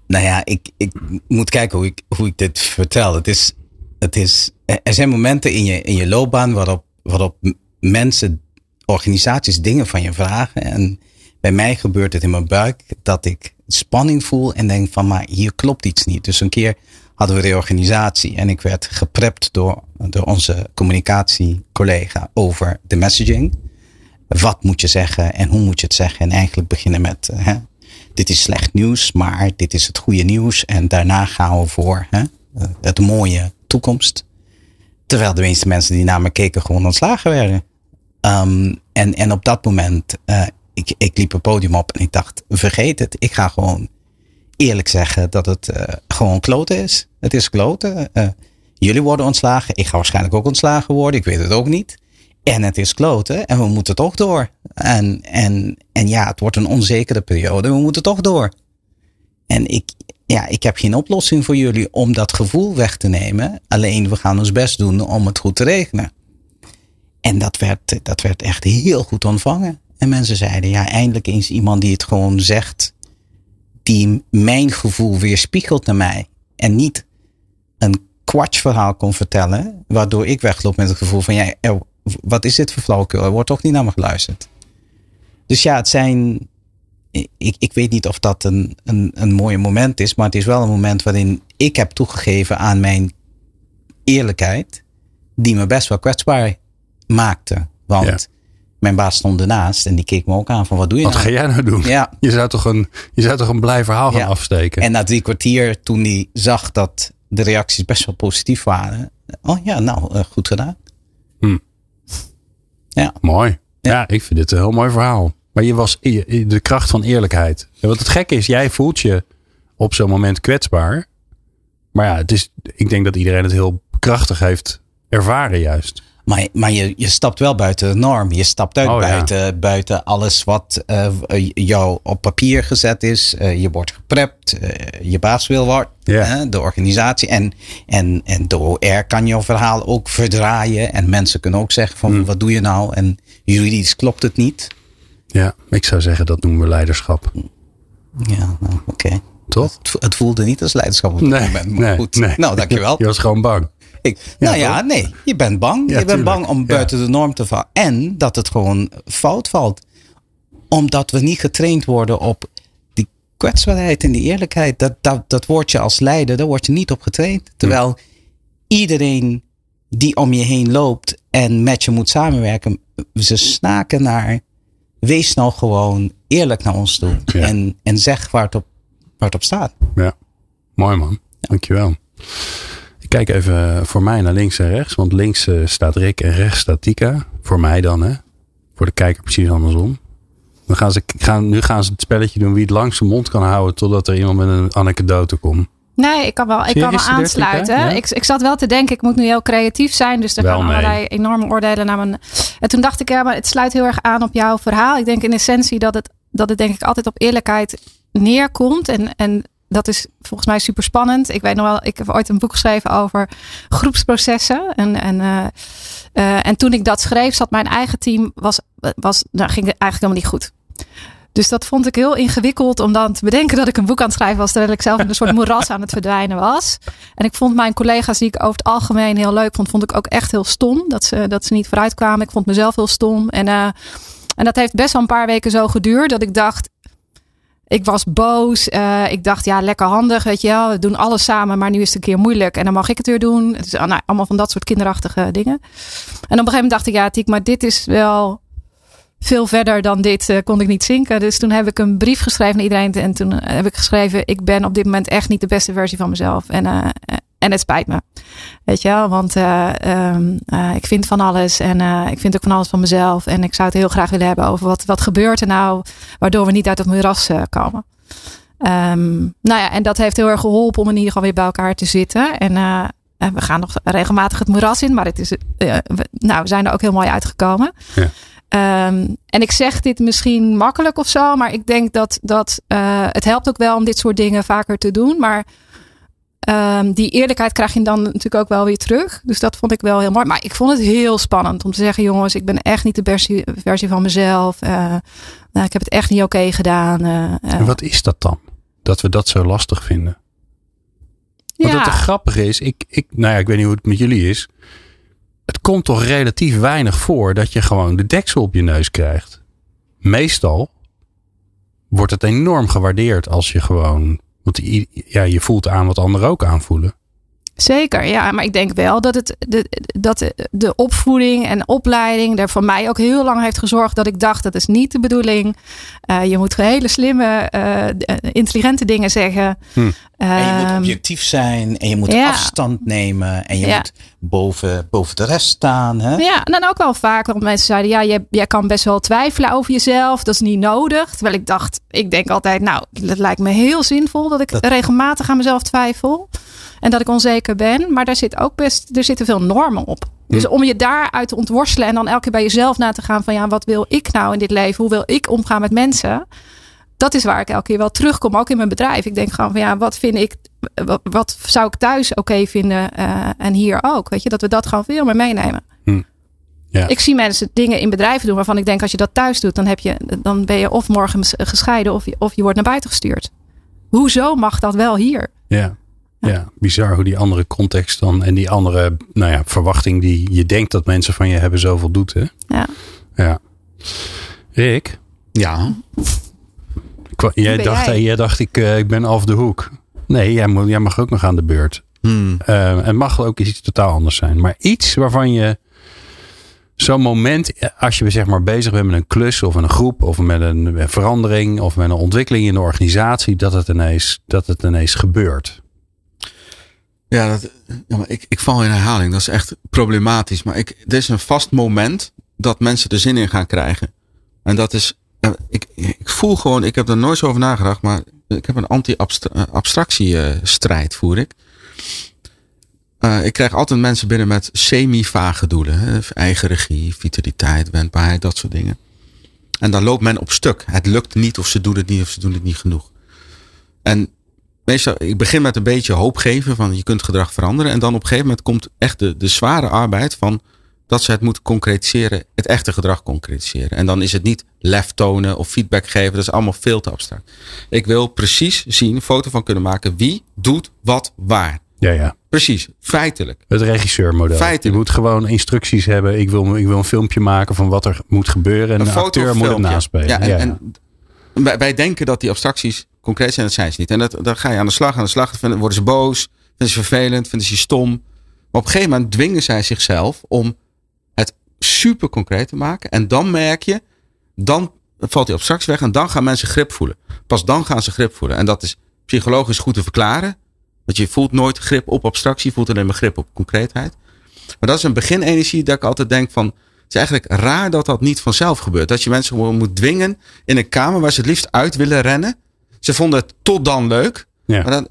Nou ja, ik, ik moet kijken hoe ik, hoe ik dit vertel. Het is, het is, er zijn momenten in je, in je loopbaan waarop, waarop mensen, organisaties dingen van je vragen. En bij mij gebeurt het in mijn buik dat ik spanning voel en denk van, maar hier klopt iets niet. Dus een keer had hadden we reorganisatie. En ik werd geprept door, door onze communicatiecollega over de messaging. Wat moet je zeggen en hoe moet je het zeggen? En eigenlijk beginnen met, hè, dit is slecht nieuws, maar dit is het goede nieuws. En daarna gaan we voor hè, het mooie toekomst. Terwijl de meeste mensen die naar me keken gewoon ontslagen werden. Um, en, en op dat moment, uh, ik, ik liep het podium op en ik dacht, vergeet het. Ik ga gewoon eerlijk zeggen dat het uh, gewoon kloten is. Het is kloten. Uh, jullie worden ontslagen. Ik ga waarschijnlijk ook ontslagen worden. Ik weet het ook niet. En het is kloten en we moeten toch door. En, en, en ja, het wordt een onzekere periode. We moeten toch door. En ik, ja, ik heb geen oplossing voor jullie om dat gevoel weg te nemen. Alleen we gaan ons best doen om het goed te regelen. En dat werd, dat werd echt heel goed ontvangen. En mensen zeiden, ja, eindelijk eens iemand die het gewoon zegt. Die mijn gevoel weerspiegelt naar mij. En niet een kwartsverhaal kon vertellen. Waardoor ik wegloop met het gevoel van, ja, wat is dit voor flauwekul? Er wordt toch niet naar me geluisterd. Dus ja, het zijn. Ik, ik weet niet of dat een, een, een mooi moment is, maar het is wel een moment waarin ik heb toegegeven aan mijn eerlijkheid, die me best wel kwetsbaar maakte. Want ja. mijn baas stond ernaast en die keek me ook aan van wat doe je wat nou? ga jij nou doen? Ja. Je, zou toch een, je zou toch een blij verhaal gaan Ja. afsteken? En na drie kwartier, toen hij zag dat de reacties best wel positief waren. Oh ja, nou, eh, goed gedaan. Mooi. Ja. Ja. ik vind dit een heel mooi verhaal. Maar je was de kracht van eerlijkheid. En wat het gekke is, jij voelt je op zo'n moment kwetsbaar. Maar ja, het is, ik denk dat iedereen het heel krachtig heeft ervaren juist. Maar, maar je, je stapt wel buiten de norm. Je stapt uit Oh, ja. buiten, buiten alles wat eh, jou op papier gezet is. Eh, je wordt geprept. eh, je baas wil wat. De organisatie. En, en, en de OR kan jouw verhaal ook verdraaien. En mensen kunnen ook zeggen van Hmm. wat doe je nou? En juridisch klopt het niet. Ja, ik zou zeggen dat noemen we leiderschap. Ja, nou, oké. Toch? Het, vo- het voelde niet als leiderschap op dat moment. Maar nee, goed. nee. Nou, dankjewel. Je was gewoon bang. Ik, nou ja, nee. Je bent bang. Ja, je bent tuurlijk. bang om Ja. buiten de norm te vallen. En dat het gewoon fout valt. Omdat we niet getraind worden op die kwetsbaarheid en die eerlijkheid. Dat, dat, dat word je als leider, daar word je niet op getraind. Terwijl iedereen die om je heen loopt en met je moet samenwerken. Ze snaken naar, wees nou gewoon eerlijk naar ons toe. Ja. En, en zeg waar het op, waar het op staat. Ja, mooi man. Dankjewel. Kijk even voor mij naar links en rechts. Want links eh, staat Rick en rechts staat Tika. Voor mij dan, hè. Voor de kijker precies andersom. Dan gaan ze, gaan, nu gaan ze het spelletje doen wie het langst zijn mond kan houden. Totdat er iemand met een anekdote komt. Nee, ik kan wel, ik kan wel aansluiten. Ja? Ik, ik zat wel te denken, ik moet nu heel creatief zijn. Dus er Wel gaan mee. allerlei enorme oordelen naar mijn... En toen dacht ik, ja, maar het sluit heel erg aan op jouw verhaal. Ik denk in essentie dat het, dat het denk ik altijd op eerlijkheid neerkomt. En, en dat is volgens mij super spannend. Ik weet nog wel, ik heb ooit een boek geschreven over groepsprocessen. En, en, eh, eh, en toen ik dat schreef, zat mijn eigen team, was, was, nou, ging het eigenlijk helemaal niet goed. Dus dat vond ik heel ingewikkeld om dan te bedenken dat ik een boek aan het schrijven was. Terwijl ik zelf in een soort moeras aan het verdwijnen was. En ik vond mijn collega's die ik over het algemeen heel leuk vond, vond ik ook echt heel stom. Dat ze, dat ze niet vooruit kwamen. Ik vond mezelf heel stom. En, eh, en dat heeft best wel een paar weken zo geduurd. Dat ik dacht, ik was boos. Eh, ik dacht, ja, lekker handig. Weet je wel, we doen alles samen. Maar nu is het een keer moeilijk. En dan mag ik het weer doen. Nou, allemaal van dat soort kinderachtige dingen. En op een gegeven moment dacht ik, ja, Tiek, maar dit is wel veel verder dan dit eh, kon ik niet zinken. Dus toen heb ik een brief geschreven naar iedereen. En toen heb ik geschreven: Ik ben op dit moment echt niet de beste versie van mezelf. En, en het spijt me. Weet je wel, want eh, ehm, eh, ik vind van alles. En eh, ik vind ook van alles van mezelf. En ik zou het heel graag willen hebben over wat, wat gebeurt er nou. Waardoor we niet uit het moeras komen. Ehm, nou ja, en dat heeft heel erg geholpen om in ieder geval weer bij elkaar te zitten. En we gaan nog regelmatig het moeras in. Maar het is, we, nou, we zijn er ook heel mooi uitgekomen. Ja. Ehm, en ik zeg dit misschien makkelijk of zo, maar ik denk dat, dat het helpt ook wel om dit soort dingen vaker te doen. Maar ehm, die eerlijkheid krijg je dan natuurlijk ook wel weer terug. Dus dat vond ik wel heel mooi. Maar ik vond het heel spannend om te zeggen: jongens, ik ben echt niet de versie, versie van mezelf. Eh, nou, ik heb het echt niet oké gedaan. eh, eh. En wat is dat dan? Dat we dat zo lastig vinden. Ja. het grappige is, ik, ik, nou ja, ik weet niet hoe het met jullie is. Het komt toch relatief weinig voor dat je gewoon de deksel op je neus krijgt. Meestal wordt het enorm gewaardeerd als je gewoon. Want ja, je voelt aan wat anderen ook aanvoelen. Zeker, ja. Maar ik denk wel dat, het, de, dat de opvoeding en opleiding er voor mij ook heel lang heeft gezorgd dat ik dacht dat is niet de bedoeling. Uh, je moet hele slimme, uh, intelligente dingen zeggen. Hm. En je moet ehm, objectief zijn en je moet ja. afstand nemen en je ja. moet boven, boven de rest staan. Hè? Ja, en dan ook wel vaak want mensen zeiden, ja, jij, jij kan best wel twijfelen over jezelf. Dat is niet nodig. Terwijl ik dacht, ik denk altijd, nou, het lijkt me heel zinvol dat ik dat... regelmatig aan mezelf twijfel. En dat ik onzeker ben. Maar daar zit ook best, er zitten veel normen op. Dus om je daaruit te ontworstelen en dan elke keer bij jezelf na te gaan van ja, wat wil ik nou in dit leven? Hoe wil ik omgaan met mensen? Dat is waar ik elke keer wel terugkom, ook in mijn bedrijf. Ik denk gewoon van ja, wat vind ik, wat, wat zou ik thuis oké vinden uh, en hier ook? Weet je, dat we dat gewoon veel meer meenemen. Hm. Ja. Ik zie mensen dingen in bedrijven doen waarvan ik denk als je dat thuis doet, dan, heb je, dan ben je of morgen gescheiden of je, of je wordt naar buiten gestuurd. Hoezo mag dat wel hier? Ja. Ja, bizar hoe die andere context dan en die andere nou ja, verwachting die je denkt dat mensen van je hebben zoveel doet. Hè? Ja. ja. Rick? Ja. Jij dacht, jij? jij dacht ik, uh, ik ben af de hoek. Nee, jij, moet, jij mag ook nog aan de beurt. Hmm. Uh, en mag ook iets totaal anders zijn. Maar iets waarvan je zo'n moment, als je zeg maar bezig bent met een klus of een groep of met een verandering of met een ontwikkeling in de organisatie, dat het ineens, dat het ineens gebeurt. Ja, dat, ja maar ik, ik val in herhaling. Dat is echt problematisch. Maar ik, er is een vast moment dat mensen er zin in gaan krijgen. En dat is, voel gewoon, ik heb er nooit zo over nagedacht, maar ik heb een anti-abstractiestrijd voer ik. Uh, ik krijg altijd mensen binnen met semi-vage doelen. Hè? Eigen regie, vitaliteit, wendbaarheid, dat soort dingen. En dan loopt men op stuk. Het lukt niet of ze doen het niet of ze doen het niet genoeg. En meestal, ik begin met een beetje hoop geven van je kunt gedrag veranderen. En dan op een gegeven moment komt echt de, de zware arbeid van dat ze het moeten concretiseren, het echte gedrag concretiseren. En dan is het niet lef tonen of feedback geven, dat is allemaal veel te abstract. Ik wil precies zien, een foto van kunnen maken, wie doet wat waar. Ja, ja. Precies, feitelijk. Het regisseurmodel. Feitelijk. Je moet gewoon instructies hebben. Ik wil, ik wil een filmpje maken van wat er moet gebeuren. En een, Een foto acteur moet het naspelen. Ja, en, Ja, ja. en wij, wij denken dat die abstracties concreet zijn, dat zijn ze niet. En dat, dan ga je aan de slag, aan de slag. Dan worden ze boos, vinden ze vervelend, vinden ze stom. Maar op een gegeven moment dwingen zij zichzelf om super concreet te maken. En dan merk je, dan valt die abstractie weg en dan gaan mensen grip voelen. Pas dan gaan ze grip voelen. En dat is psychologisch goed te verklaren. Want je voelt nooit grip op abstractie, je voelt alleen maar grip op concreetheid. Maar dat is een beginenergie dat ik altijd denk van... Het is eigenlijk raar dat dat niet vanzelf gebeurt. Dat je mensen gewoon moet dwingen in een kamer waar ze het liefst uit willen rennen. Ze vonden het tot dan leuk. Ja. Maar dan,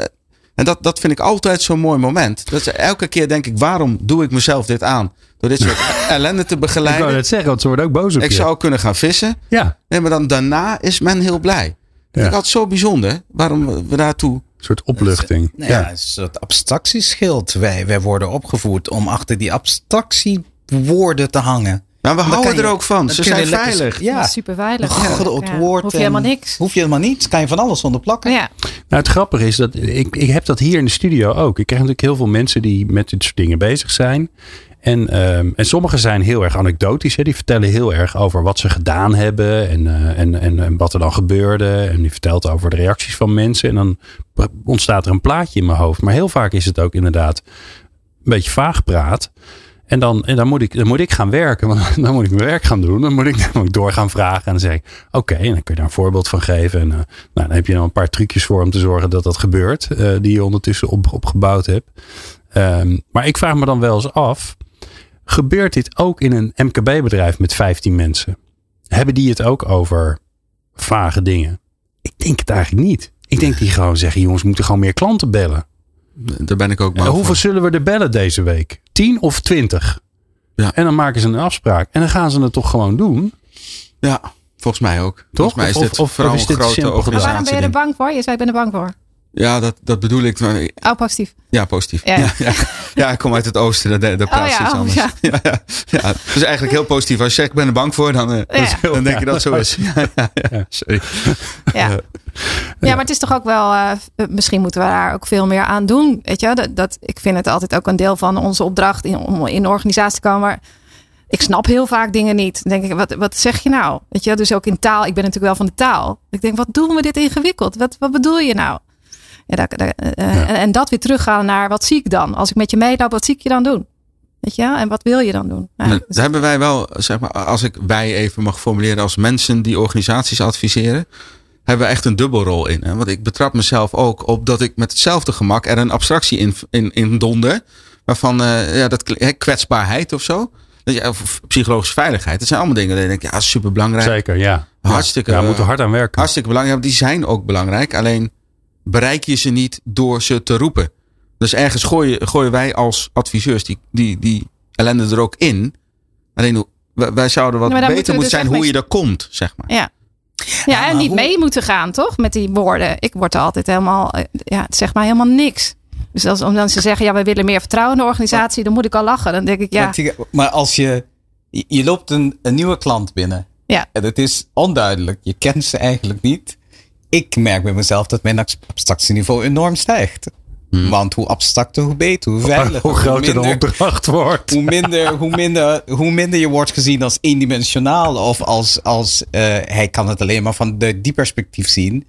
en dat, dat vind ik altijd zo'n mooi moment. Dat is, elke keer denk ik, waarom doe ik mezelf dit aan? Door dit soort ellende te Ik begeleiden. wou net zeggen, want ze worden ook boos op Ik je. zou kunnen gaan vissen. Ja, Nee, maar dan daarna is men heel blij. Dat vind ik altijd zo bijzonder. Waarom we daartoe... een soort opluchting. Nou ja, een soort abstractieschild. Wij, wij worden opgevoed om achter die abstractiewoorden te hangen. Maar we Dan houden je- er ook van. Ze zijn lekker- veilig. Ja, Super veilig. groot Ja. woord. Hoef je helemaal niks. Hoef je helemaal niets. Kan je van alles onder plakken. Ja, Nou, het grappige is dat ik, ik heb dat hier in de studio ook. Ik krijg natuurlijk heel veel mensen die met dit soort dingen bezig zijn. En, ehm, en sommigen zijn heel erg anekdotisch. Hè. Die vertellen heel erg over wat ze gedaan hebben en, eh, en, en, en wat er dan gebeurde. En die vertelt over de reacties van mensen. En dan ontstaat er een plaatje in mijn hoofd. Maar heel vaak is het ook inderdaad een beetje vaag praat. En dan, en dan, moet ik, dan moet ik gaan werken. Want dan moet ik mijn werk gaan doen. Dan moet ik, dan moet ik door gaan vragen. En dan zeg ik, oké, en dan kun je daar een voorbeeld van geven. En eh, nou, dan heb je dan een paar trucjes voor om te zorgen dat dat gebeurt. eh, die je ondertussen op, opgebouwd hebt. Ehm, maar ik vraag me dan wel eens af. Gebeurt dit ook in een MKB-bedrijf met 15 mensen? Hebben die het ook over vage dingen? Ik denk het eigenlijk niet. Ik denk die gewoon zeggen, jongens, we moeten gewoon meer klanten bellen. Daar ben ik ook En bang hoeveel zullen we er bellen deze week? 10 of 20? Ja. En dan maken ze een afspraak. En dan gaan ze het toch gewoon doen. Ja, volgens mij ook. Volgens mij is Of- dit of- of vooral is een dit grote simpel gedaan? maar waarom ben je er organisatie. bang voor? Je zei, ik ben er bang voor. Ja, dat, dat bedoel ik. maar- Oh, positief. Ja, positief. Ja. Ja, ja. Ja, ik kom uit het oosten. Daar, daar praat Oh ja, iets oh, anders. ja. Ja. Ja, ja. Dus eigenlijk heel positief. Als je zegt, ik ben er bang voor, dan, eh, Ja. dan denk je dat het zo is. Ja, ja, ja. Sorry. Ja. ja, maar het is toch ook wel, eh, misschien moeten we daar ook veel meer aan doen. Weet je, dat, dat, ik vind het altijd ook een deel van onze opdracht in, om in de organisatie te komen. Maar ik snap heel vaak dingen niet. Dan denk ik, wat, wat zeg je nou? Weet je, dus ook in taal. Ik ben natuurlijk wel van de taal. Ik denk, wat doen we dit ingewikkeld? Wat, wat bedoel je nou? Ja, daar, daar, uh, en, en, dat weer teruggaan naar wat zie ik dan? Als ik met je meeloop, wat zie ik je dan doen? Weet je, en wat wil je dan doen? Ja, dus hebben wij wel, zeg maar, als ik wij even mag formuleren als mensen die organisaties adviseren, hebben we echt een dubbelrol in. Hè? Want ik betrap mezelf ook op dat ik met hetzelfde gemak er een abstractie in, in, in donder. Waarvan, uh, ja, dat kwetsbaarheid of zo. Of psychologische veiligheid. Dat zijn allemaal dingen. Die denk ik, ja, super belangrijk. Zeker, ja. Hartstikke. Ja, moeten we hard aan werken. Hartstikke belangrijk. Die zijn ook belangrijk. Alleen bereik je ze niet door ze te roepen. Dus ergens gooien, gooien wij als adviseurs die, die, die ellende er ook in. Alleen wij zouden wat beter moeten dus zijn hoe je er komt, zeg maar. Ja. Ja, en niet mee moeten gaan, toch? Met die woorden. Ik word er altijd helemaal, eh, ja, het zegt mij helemaal niks. Dus als om dan ze zeggen, ja, we willen meer vertrouwen in de organisatie, dan moet ik al lachen. Dan denk ik, ja. Maar als je, je loopt een, een nieuwe klant binnen. Ja. En het is onduidelijk. Je kent ze eigenlijk niet. Ik merk bij mezelf dat mijn abstractieniveau enorm stijgt. Hmm. Want hoe abstracter, hoe beter, hoe veiliger. Hoe groter de opdracht wordt. Hoe minder, hoe, minder, hoe minder je wordt gezien als eendimensionaal. Of als, als uh, hij kan het alleen maar van de, die perspectief zien.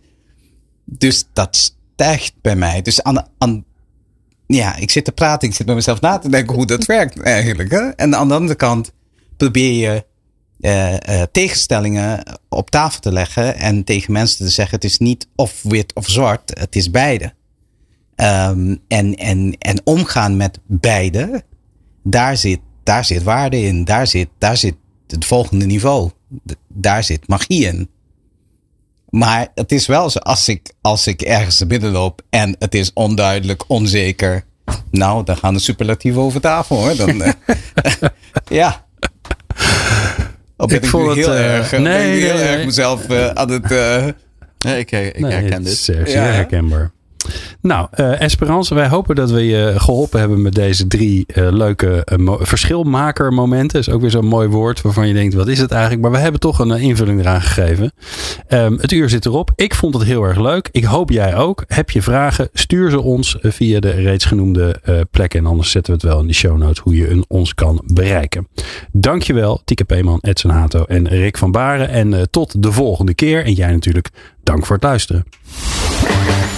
Dus dat stijgt bij mij. Dus aan, aan, ja, ik zit te praten. Ik zit bij mezelf na te denken hoe dat werkt eigenlijk. Hè? En aan de andere kant probeer je uh, uh, tegenstellingen op tafel te leggen. En tegen mensen te zeggen het is niet of wit of zwart. Het is beide. Um, en, en, en omgaan met beide, daar zit, daar zit waarde in. Daar zit, daar zit het volgende niveau. Daar zit magie in. Maar het is wel zo, als ik, als ik ergens binnenloop en het is onduidelijk, onzeker. Nou, dan gaan de superlatieven over tafel hoor. Dan, uh, ja. Of ben ik, ik vond het, heel uh, erg, nee, nee, heel nee, erg mezelf uh, aan het... nee, ik, ik herken dit. Ja. herkenbaar. Nou, uh, Esperance, wij hopen dat we je geholpen hebben met deze drie uh, leuke uh, verschilmaker momenten. Is ook weer zo'n mooi woord waarvan je denkt, wat is het eigenlijk? Maar we hebben toch een invulling eraan gegeven. Um, het uur zit erop. Ik vond het heel erg leuk. Ik hoop jij ook. Heb je vragen? Stuur ze ons via de reeds genoemde plekken. En anders zetten we het wel in de show notes hoe je ons kan bereiken. Dankjewel, Tieke Peeman, Edson Hato en Rick van Baren. En tot de volgende keer. En jij natuurlijk, dank voor het luisteren.